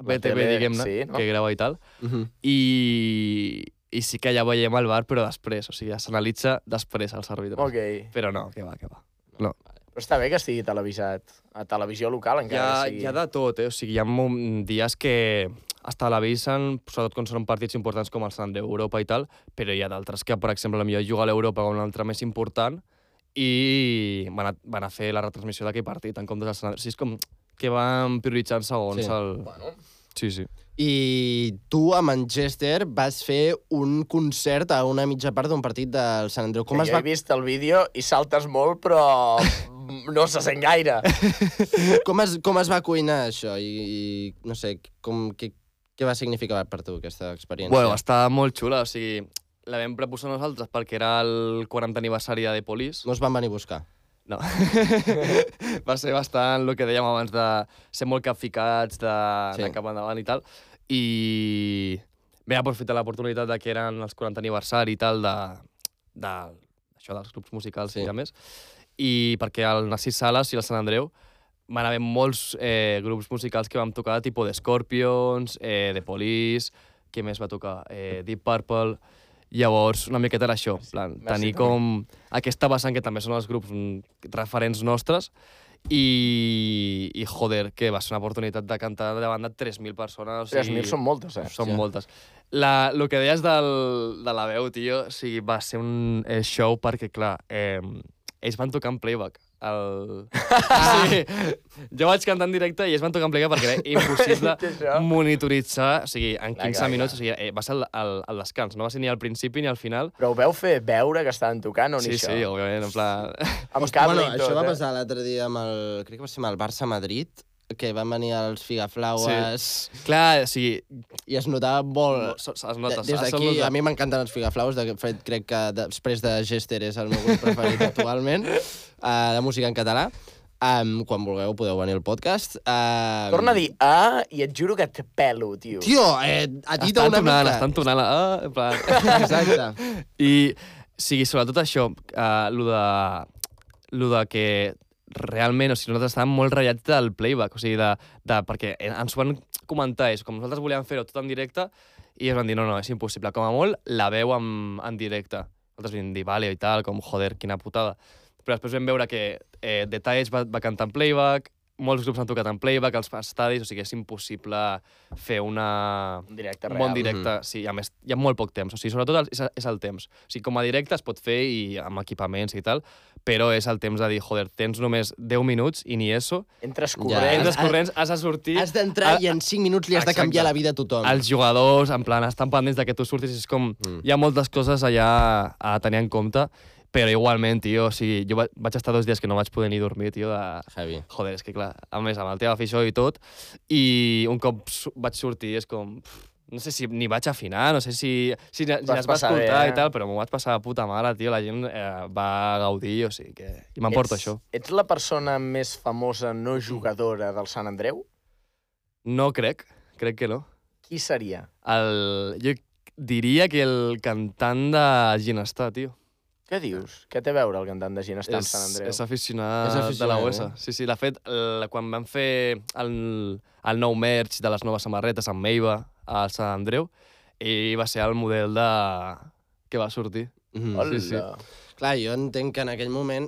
BTV, diguem-ne, sí, no? que grava i tal. Uh -huh. I, I sí que ja veiem el bar, però després, o sigui, ja s'analitza després els àrbitres. Ok. Però no, que va, que va. No. Però està bé que estigui televisat. A televisió local, Hi encara ha, que sigui. hi ha de tot, eh? O sigui, hi ha dies que es televisen, sobretot quan són partits importants com el Sant Andreu Europa i tal, però hi ha d'altres que, per exemple, potser juga a l'Europa o un altre més important i van a, van a fer la retransmissió d'aquell partit en comptes del Sant Andreu. O sigui, és com que van prioritzant segons Sí. el... Bueno, Sí, sí. I tu a Manchester vas fer un concert a una mitja part d'un partit del Sant Andreu. Com que es jo va... he vist el vídeo i saltes molt, però no se sent gaire. Com es, com es va cuinar això? I, i no sé, com, què, què va significar per tu aquesta experiència? Bueno, està molt xula, o sigui, la vam proposar nosaltres perquè era el 40 aniversari de Police. No es van venir a buscar. No. va ser bastant el que dèiem abans de ser molt capficats, de, Sí. de cap endavant i tal. I vam aprofitar l'oportunitat de que eren els 40 aniversari i tal de, de això dels grups musicals Sí. i a més. I perquè al Narcís Sales i al Sant Andreu van haver molts eh, grups musicals que vam tocar, tipus de Scorpions, eh, The Police, què més va tocar? Eh, Deep Purple... Llavors, una miqueta era això, plan, Merci, tenir com aquesta vessant que també són els grups mm, referents nostres i, i joder, que va ser una oportunitat de cantar davant de 3.000 persones. O 3.000 són moltes, eh? Són Sí. moltes. La, el que deies del, de la veu, tio, o sigui, va ser un eh, show perquè, clar, eh, ells van tocar en playback. El... sí, jo vaig cantar en directe i ells van tocar en playback perquè era impossible monitoritzar, o sigui, en Clar, 15 clar, minuts, o sigui, eh, va ser el, el, el descans, no va ser ni al principi ni al final. Però ho veu fer veure que estaven tocant o ni Sí, això? sí, òbviament, en plan... Amb cable bueno, i tot, això va eh? passar l'altre dia amb el... Crec que va ser amb el Barça-Madrid, que van venir els Figaflaues sí. Clar, o sigui, i es notava molt... es De- nota, Des es d'aquí, a mi m'encanten els Figaflaues, de fet crec que després de Gester és el meu grup preferit actualment, uh, de música en català. Um, quan vulgueu podeu venir al podcast. Uh, Torna a dir ah i et juro que et pelo, tio. Tio, eh, a ti una tonant, mica. estan tonant. la- Ah, en plan... Exacte. I, o sigui, sobretot això, uh, lo, de, lo de que realment, o sigui, nosaltres estàvem molt ratllats del playback, o sigui, de, de, perquè ens ho van comentar, és com nosaltres volíem fer-ho tot en directe, i ens van dir, no, no, és impossible, com a molt la veu en, en directe. Nosaltres vam dir, vale, i tal, com, joder, quina putada. Però després vam veure que eh, Detalls va, va cantar en playback, molts grups han tocat en playback, als estadis, o sigui, és impossible fer una... Un directe Un real. bon directe, sí, i a més, hi ha molt poc temps. O sigui, sobretot és, és el temps. O sigui, com a directe es pot fer i amb equipaments i tal, però és el temps de dir, joder, tens només 10 minuts i ni eso. Entres Ja. corrents. Entres corrents, has de sortir... Has d'entrar i en 5 minuts li has de Exacte. canviar la vida a tothom. Els jugadors, en plan, estan pendents de que tu surtis, és com... Mm. Hi ha moltes coses allà a tenir en compte, però igualment, tio, o sigui, jo va- vaig estar dos dies que no vaig poder ni dormir, tio, de... Heavy. Joder, és que clar, a més, amb el teva afició i tot, i un cop vaig sortir és com... pff, No sé si ni vaig afinar, no sé si, si, si Vas es va passar bé, escoltar eh? i tal, però m'ho vaig passar de puta mare, tio. La gent eh, va gaudir, o sigui que... I m'emporto això. Ets la persona més famosa no jugadora del Sant Andreu? No crec, crec que no. Qui seria? El, jo diria que el cantant de Ginestar, tio. Què dius? Què té a veure el cantant de gent està en és, Sant Andreu? és aficionat, És de aficionat, la USA. eh? Sí, sí, de fet, el, quan vam fer el, el nou merch de les noves samarretes amb Meiva al Sant Andreu, ell va ser el model de... que va sortir. Mhm. Hola. sí, sí. Clar, jo entenc que en aquell moment,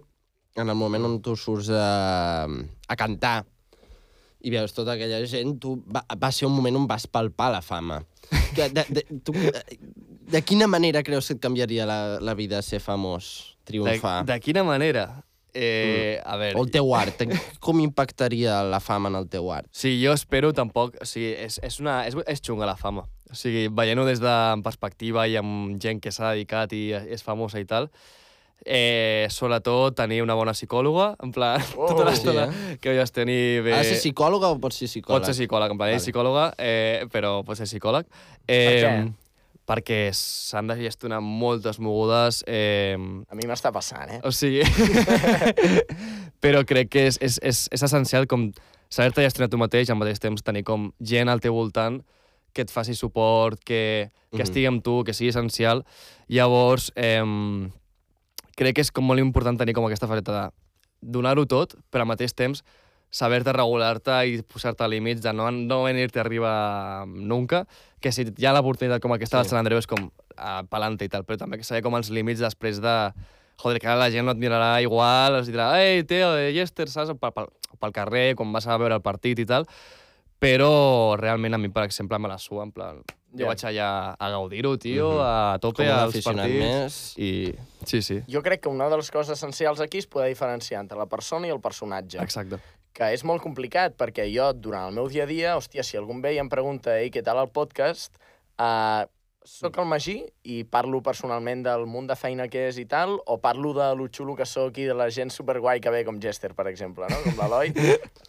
en el moment on tu surts a, a cantar i veus tota aquella gent, tu va, va ser un moment on vas palpar la fama. Que, de, de, tu, de quina manera creus que et canviaria la, la vida ser famós, De, triomfar? de quina manera? Eh, a veure, O el teu art, com impactaria la fama en el teu art? Sí, jo espero tampoc... O sigui, és, és, una, és, és xunga la fama. O sigui, veient-ho des de perspectiva i amb gent que s'ha dedicat i és famosa i tal, eh, sobretot tenir una bona psicòloga, en plan, Oh, tota sí, l'estona eh? que vas tenir... Bé... Ha de ser psicòloga o pots ser psicòleg? Pot ser psicòleg, en plan, Vale. és psicòloga, eh, però pot ser psicòleg. Eh, què? Perquè s'han de gestionar moltes mogudes, eh, A mi m'està passant, eh? o sigui... però crec que és, és, és, és essencial com saber-te gestionar tu mateix al mateix temps tenir com gent al teu voltant que et faci suport, que, que Mhm. estigui amb tu, que sigui essencial. Llavors, eh, crec que és com molt important tenir com aquesta faceta de donar-ho tot, però al mateix temps saber-te regular-te i posar-te límits de no, no venir-te arriba nunca, que si hi ha l'oportunitat com aquesta Sí. del Sant Andreu és com uh, palante i tal, però també que saber com els límits després de... Joder, que ara la gent no et mirarà igual, els dirà, ei, Teo, de Yester, saps? Pel, pel, pel carrer, quan vas a veure el partit i tal, però realment a mi, per exemple, me la sua, en plan... Jo Ja. vaig allà a gaudir-ho, tio, Mhm. a tope Com als partits. més. I... Sí, sí, Jo crec que una de les coses essencials aquí és poder diferenciar entre la persona i el personatge. exacte. Que és molt complicat, perquè jo, durant el meu dia a dia, hòstia, si algú em ve i em pregunta, ei, què tal el podcast, uh, soc el Magí i parlo personalment del munt de feina que és i tal, o parlo de lo xulo que sóc i de la gent superguai que ve com Jester, per exemple, no? com l'Eloi.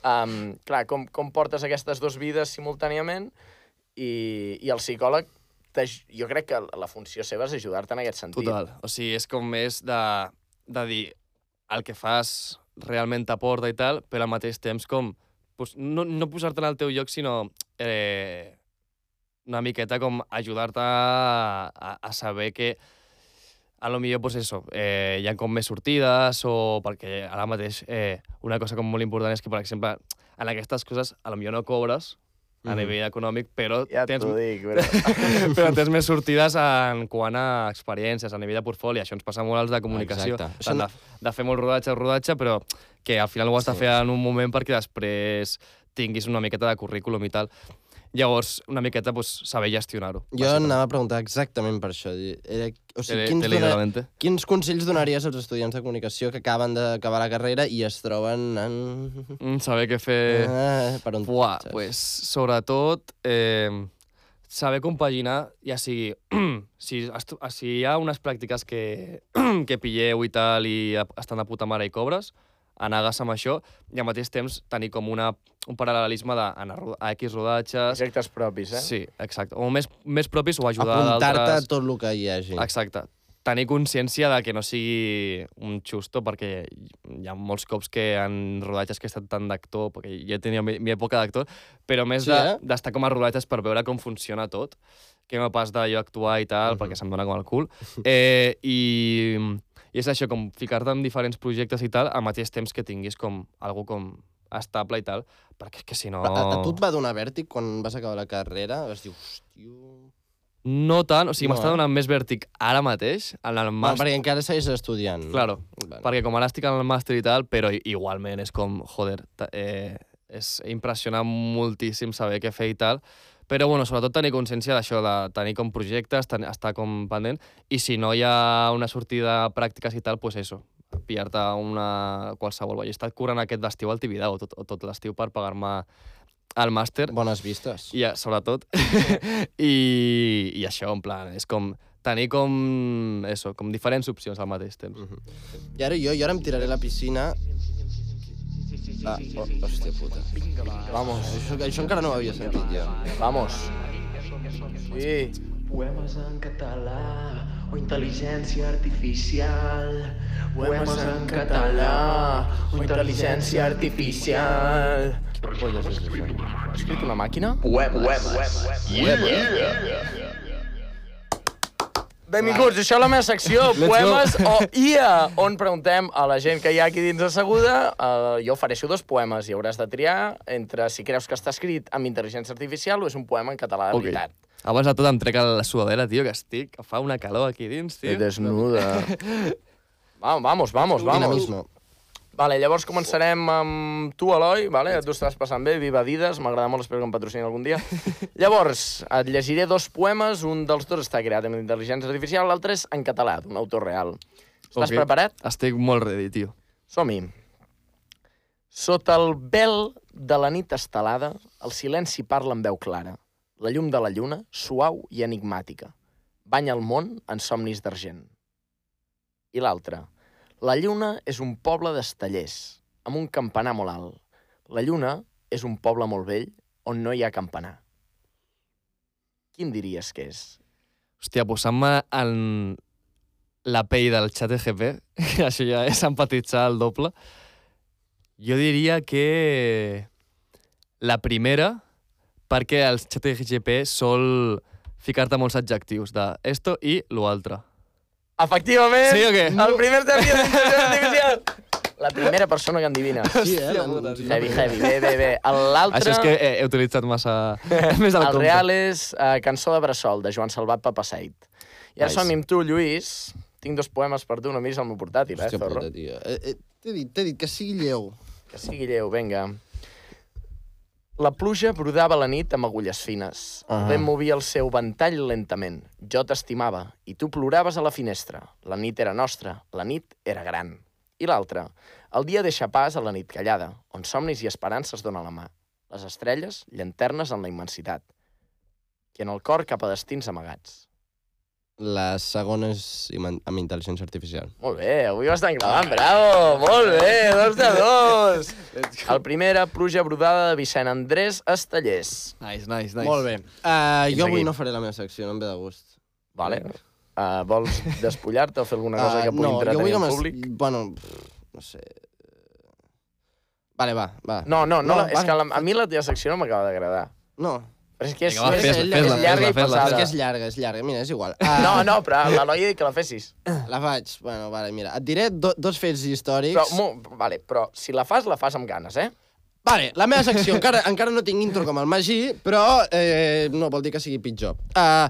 Um, clar, com, com portes aquestes dues vides simultàniament i, i el psicòleg, jo crec que la funció seva és ajudar-te en aquest sentit. Total. O sigui, és com més de, de dir el que fas realment t'aporta i tal, però al mateix temps com pues, no, no posar-te en el teu lloc, sinó eh, una miqueta com ajudar-te a, a, a saber que a lo millor, pues eso, eh, hi ha com més sortides o perquè ara mateix eh, una cosa com molt important és que, per exemple, en aquestes coses a lo millor no cobres a nivell econòmic, però Ja tens, t'ho dic, però... però tens més sortides en quant a experiències, a nivell de portfoli. Això ens passa molt als de comunicació. Exacte. Tant de, de fer molt rodatge, rodatge, però que al final ho has de Sí. fer en un moment perquè després tinguis una miqueta de currículum i tal. Llavors, una miqueta, pues, saber gestionar-ho. Jo anava a preguntar exactament per això. Era, o sigui, quins, dona, quins consells donaries als estudiants de comunicació que acaben d'acabar la carrera i es troben en... Mm, saber què fer... Ah, per on... Buah, saps? pues, sobretot, eh, saber compaginar, ja sigui, si, si hi ha unes pràctiques que, que pilleu i tal i estan de puta mare i cobres, anagues amb això i al mateix temps tenir com una, un paral·lelisme d'anar a, a X rodatges... Projectes propis, eh? Sí, exacte. O més, més propis o ajudar Apuntar-te a d'altres... tot el que hi hagi. Exacte. Tenir consciència de que no sigui un xusto, perquè hi ha molts cops que en rodatges que he estat tant d'actor, perquè jo tenia mi, mi època d'actor, però més Sí, sí, eh? d'estar com a rodatges per veure com funciona tot, que no pas de jo actuar i tal, Mhm. perquè se'm dona com el cul. Eh, i, I és això, com ficar-te en diferents projectes i tal, al mateix temps que tinguis com algú com estable i tal, perquè és que si no... A, a tu et va donar vèrtic quan vas acabar la carrera? Vas dir, hòstia... No tant, o sigui, No, m'està eh? donant més vèrtic ara mateix, en el Bueno, màster, perquè encara segueix estudiant. Claro, Vale. perquè com ara estic en el màster i tal, però igualment és com, joder, eh, és impressionant moltíssim saber què fer i tal, però bueno, sobretot tenir consciència d'això, de tenir com projectes, ten estar com pendent, i si no hi ha una sortida pràctiques i tal, pues eso, pillar-te una qualsevol. He estat curant aquest d'estiu al Tibidabo, tot, tot l'estiu per pagar-me el màster, Bones vistes. i, eh, sobretot, i, i això, en plan, és com tenir com, eso, com diferents opcions al mateix temps. I ara jo, jo ara em tiraré a la piscina... Ah, oh, hòstia puta. Vamos, Això, això encara no ho havia sentit, jo. vamos. Sí. Poemes en català o intel·ligència artificial. Poemes en català o intel·ligència artificial. Què polles és això? Ha escrit una màquina? Poemes. Benvinguts, això és la meva secció, poemes o IA, on preguntem a la gent que hi ha aquí dins asseguda. Uh, jo ofereixo dos poemes i hauràs de triar entre si creus que està escrit amb intel·ligència artificial o és un poema en català de Ok. veritat. Abans de tot em trec la sudadera, tio, que estic, que fa una calor aquí dins, tio. desnuda. Vamos, vamos, vamos, vamos. Vale, llavors començarem amb tu, Eloi, vale? tu estàs passant bé, viva Adidas, m'agrada molt, espero que em patrocini algun dia. Llavors, et llegiré dos poemes, un dels dos està creat amb intel·ligència artificial, l'altre és en català, d'un autor real. Estàs Ok. preparat? Estic molt ready, tio. Som-hi. Sota el vel de la nit estelada, el silenci parla amb veu clara. La llum de la lluna, suau i enigmàtica, banya el món en somnis d'argent. I l'altre. La lluna és un poble d'estellers, amb un campanar molt alt. La lluna és un poble molt vell on no hi ha campanar. Quin diries que és? Hòstia, posant-me en la pell del xat EGP, això ja és empatitzar el doble, jo diria que la primera, perquè el xat EGP sol ficar-te molts adjectius de esto i lo altre. Efectivament! Sí o què? El primer termi d'intel·ligència artificial! La primera persona que endivina. Sí, eh? Heavy, heavy, bé, bé, bé. L'altre, Això és que he, he utilitzat massa... més del el compte. real és uh, Cançó de Bressol, de Joan Salvat Papaseit. I ara Nice. som amb tu, Lluís. Tinc dos poemes per tu, no miris el meu portàtil, eh, Hòstia Zorro? puta, tio. Eh, eh, T'he dit, t'he dit que sigui lleu. Que sigui lleu, vinga. La pluja brodava la nit amb agulles fines. El vent movia el seu ventall lentament. Jo t'estimava i tu ploraves a la finestra. La nit era nostra, la nit era gran. I l'altra, el dia deixa pas a la nit callada, on somnis i esperances donen la mà. Les estrelles, llanternes en la immensitat. I en el cor cap a destins amagats. La segona és im- amb intel·ligència artificial. Molt bé, avui ho estan gravant, bravo! Molt bé, dos de dos! El primer era Pluja brodada de Vicent Andrés Estellers. Nice, nice, nice. Molt bé. Uh, Fins jo avui aquí. no faré la meva secció, no em ve de gust. Vale. Uh, vols despullar-te o fer alguna cosa Ah, que pugui no, jo entretenir vull que el públic? Bueno, pff, no sé... Vale, va, va. No, no, no, No, la, és va. que la, a mi la teva secció no m'acaba d'agradar. No. Però és que és, Vinga, va, és, fes-la, és, fes-la, llarga fes-la, i fes-la, pesada. És que és llarga, és llarga. Mira, és igual. Uh, No, no, però l'Eloi ha dit que la fessis. La faig. Bueno, vale, mira. Et diré do, dos fets històrics. Però, mo, vale, però si la fas, la fas amb ganes, eh? Vale, la meva secció, encara, encara no tinc intro com el Magí, però eh, no vol dir que sigui pitjor. Uh,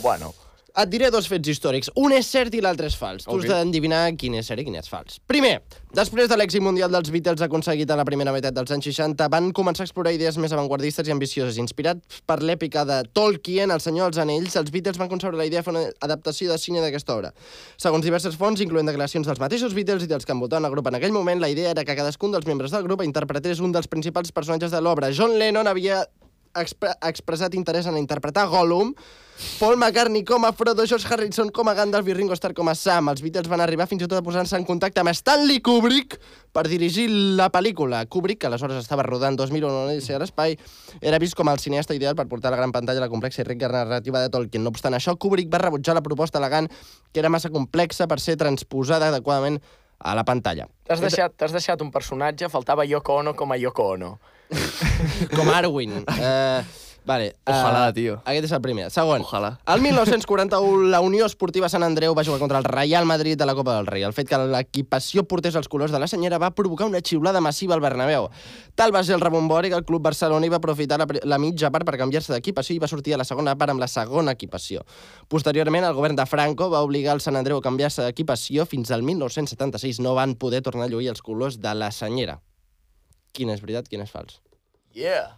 Bueno, et diré dos fets històrics. Un és cert i l'altre és fals. Tu Ok. has d'endevinar quin és cert i quin és fals. Primer, després de l'èxit mundial dels Beatles aconseguit a la primera meitat dels anys 60, van començar a explorar idees més avantguardistes i ambicioses. Inspirats per l'èpica de Tolkien, El senyor dels anells, els Beatles van concebre la idea de fer una adaptació de cine d'aquesta obra. Segons diverses fonts, incloent declaracions dels mateixos Beatles i dels que envoltaven el grup en aquell moment, la idea era que cadascun dels membres del grup interpretés un dels principals personatges de l'obra. John Lennon havia expre expressat interès en interpretar Gollum, Paul McCartney com a Frodo, George Harrison com a Gandalf i Ringo Starr com a Sam. Els Beatles van arribar fins i tot a posar-se en contacte amb Stanley Kubrick per dirigir la pel·lícula. Kubrick, que aleshores estava rodant 2001 Odissea a l'espai, era vist com el cineasta ideal per portar a la gran pantalla la complexa i rica narrativa de Tolkien. No obstant això, Kubrick va rebutjar la proposta alegant que era massa complexa per ser transposada adequadament a la pantalla. t'has deixat, t'has deixat un personatge, faltava Yoko Ono com a Yoko Ono. Com Arwen. Uh, vale. Ojalà, eh, tio. Aquest és el primer. Segon. Ojalà. El 1941, la Unió Esportiva Sant Andreu va jugar contra el Real Madrid de la Copa del Rei. El fet que l'equipació portés els colors de la senyera va provocar una xiulada massiva al Bernabéu. Tal va ser el rebombori que el club barceloní va aprofitar la, la mitja part per canviar-se d'equipació i va sortir a la segona part amb la segona equipació. Posteriorment, el govern de Franco va obligar el Sant Andreu a canviar-se d'equipació. Fins al 1976 no van poder tornar a lluir els colors de la senyera. Quin és veritat, quin és fals? Yeah!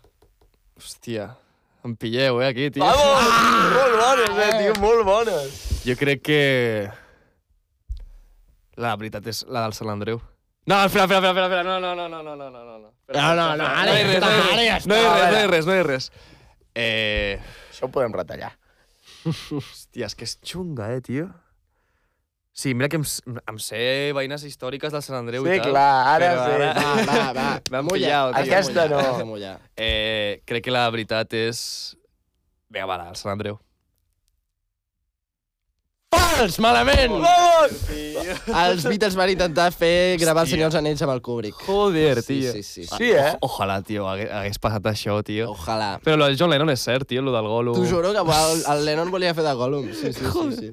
Hòstia, em pilleu, eh, aquí, tio. Vamos! Molt bones, eh, tio, molt bones. Jo crec que... La veritat és la del Sant Andreu. No, espera, espera, espera, espera, no, no, no, no, no, no, no, no. No, no, no, ara ja no hi està, ara ja res, no hi està, res, no hi res, no hi res. Eh... Això ho podem retallar. Hòstia, és que és xunga, eh, tio. Sí, mira que em, em sé veïnes històriques del Sant Andreu Sí, i tal. clar, ara però sí. Va, va, va. M'han Mulla. pillat, tio. Aquesta no. Mullar. Eh, crec que la veritat és... Vinga, va, el Sant Andreu. Fals! Malament! Vamos! Els Beatles van intentar fer gravar el Hòstia. Senyor dels Anells amb el Kubrick. Joder, Sí, tio. sí, sí. sí. Sí, eh? Ojalà, tio, hagués, hagués passat això, tio. Ojalà. Però lo del John Lennon és cert, tio, lo del Gollum. T'ho juro que el, el Lennon volia fer de Gollum. Sí, sí, sí. sí.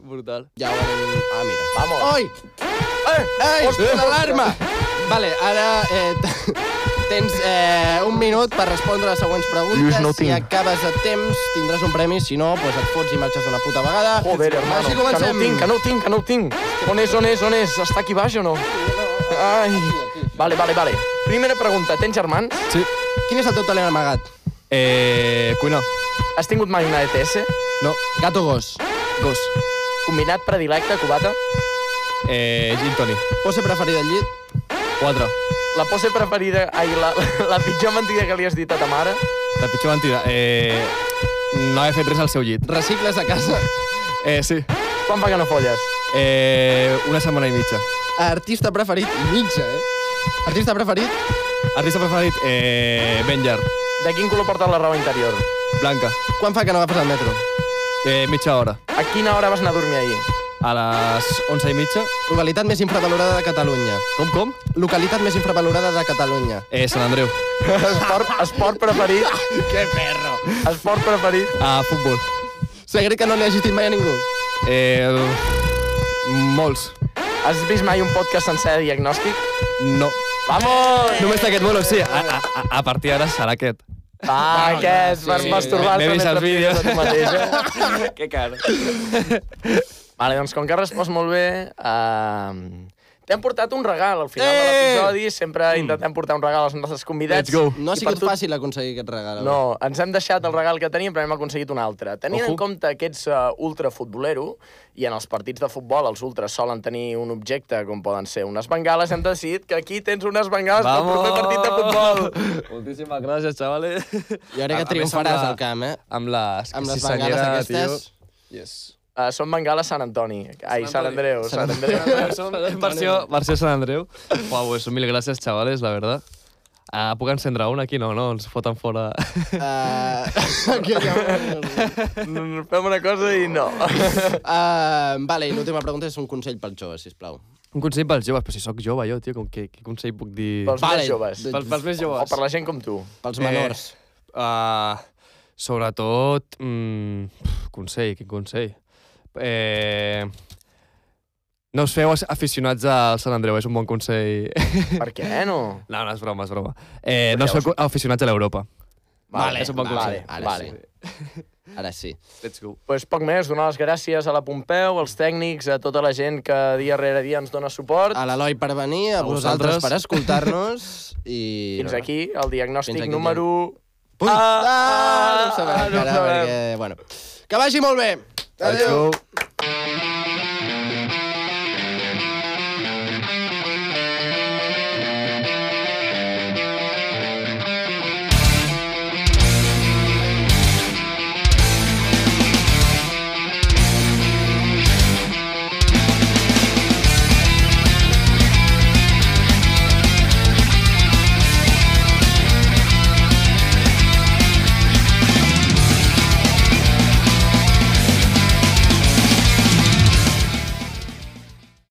Brutal. Ja ho. Ah, mira. Vamos. Oi! Eh! Ei, l'alarma! Vale, ara eh, tens eh, un minut per respondre les següents preguntes. Lluís, no si tinc. acabes a temps, tindràs un premi. Si no, doncs et fots i marxes d'una puta vegada. Joder, hermano, Així que no comencem. ho tinc, que no ho tinc, que no ho tinc. On és, on és, on és? Està aquí baix o no? Ai. Vale, vale, vale. Primera pregunta, tens germans? Sí. Quin és el teu talent amagat? Eh, cuina. Has tingut mai una ETS? No. Gat o gos? Gos. Combinat predilecte, cubata? Eh, gin toni. Pose preferida al llit? Quatre. La pose preferida... Ai, la, la pitjor mentida que li has dit a ta mare? La pitjor mentida. Eh, no he fet res al seu llit. Recicles a casa? Eh, sí. Quan fa que no folles? Eh, una setmana i mitja. Artista preferit? Mitja, eh? Artista preferit? Artista preferit? Eh, ben llarg. De quin color portes la roba interior? Blanca. Quan fa que no agafes el metro? Eh, mitja hora. A quina hora vas anar a dormir ahir? A les onze i mitja. Localitat més infravalorada de Catalunya. Com, com? Localitat més infravalorada de Catalunya. Eh, Sant Andreu. Esport, esport preferit? Que perro! Esport preferit? A futbol. Segre que no li hagis dit mai a ningú. Eh, molts. Has vist mai un podcast sencer de diagnòstic? No. Vamos! Només aquest, bueno, sí. A, a, a- a partir d'ara serà aquest. Ah, aquest, per sí, masturbar-te m'he vist els mentre vídeos. pides a tu mateix, eh? Que car. Vale, doncs com que has respost molt bé, uh, t'hem portat un regal al final de Eh! l'episodi. Sempre intentem portar un regal als nostres convidats. Let's go. No ha sigut tu- fàcil aconseguir aquest regal. No, ens hem deixat el regal que teníem, però hem aconseguit un altre. Tenint Ojo. en compte que ets uh, ultrafutbolero, i en els partits de futbol els ultras solen tenir un objecte com poden ser unes bengales, hem decidit que aquí tens unes bengales pel proper partit de futbol. Moltíssimes gràcies, xavales. Jo crec que triomfaràs al camp, eh? Amb les... Amb les cisenyera, bengales aquestes. Tio. Yes. Uh, som Bengala Sant Antoni. Ai, Sant Andreu, Sant Andreu. versió, versió Sant Andreu. Uau, pues, mil gràcies, chavales, la verdad. Uh, puc encendre un aquí? No, no, ens foten fora. Uh, aquí. Mm, Fem una cosa i no. uh, vale, i l'última pregunta és un consell pels joves, sisplau. Un consell pels joves, però si sóc jove jo, tio, com que, què consell puc dir? Pels Vale, més joves. Pels, pels més O joves. per la gent com tu. Pels menors. Eh, uh, sobretot, mm, consell, quin consell? Eh, no us feu aficionats al Sant Andreu, és un bon consell. Per què no? no, no, és broma, és broma. Eh, no us feu aficionats a l'Europa. Vale, és un bon vale, consell. ara vale. sí. Ara sí. Let's go. pues poc més, donar les gràcies a la Pompeu, als tècnics, a tota la gent que dia rere dia ens dona suport. A l'Eloi per venir, a, A vosaltres vosaltres. per escoltar-nos i... Fins aquí, el diagnòstic aquí número... Ui! Ah, Ah, no ho sabem ah, no ho sabem. perquè... Bueno, que vagi molt bé! Let's Adéu! go.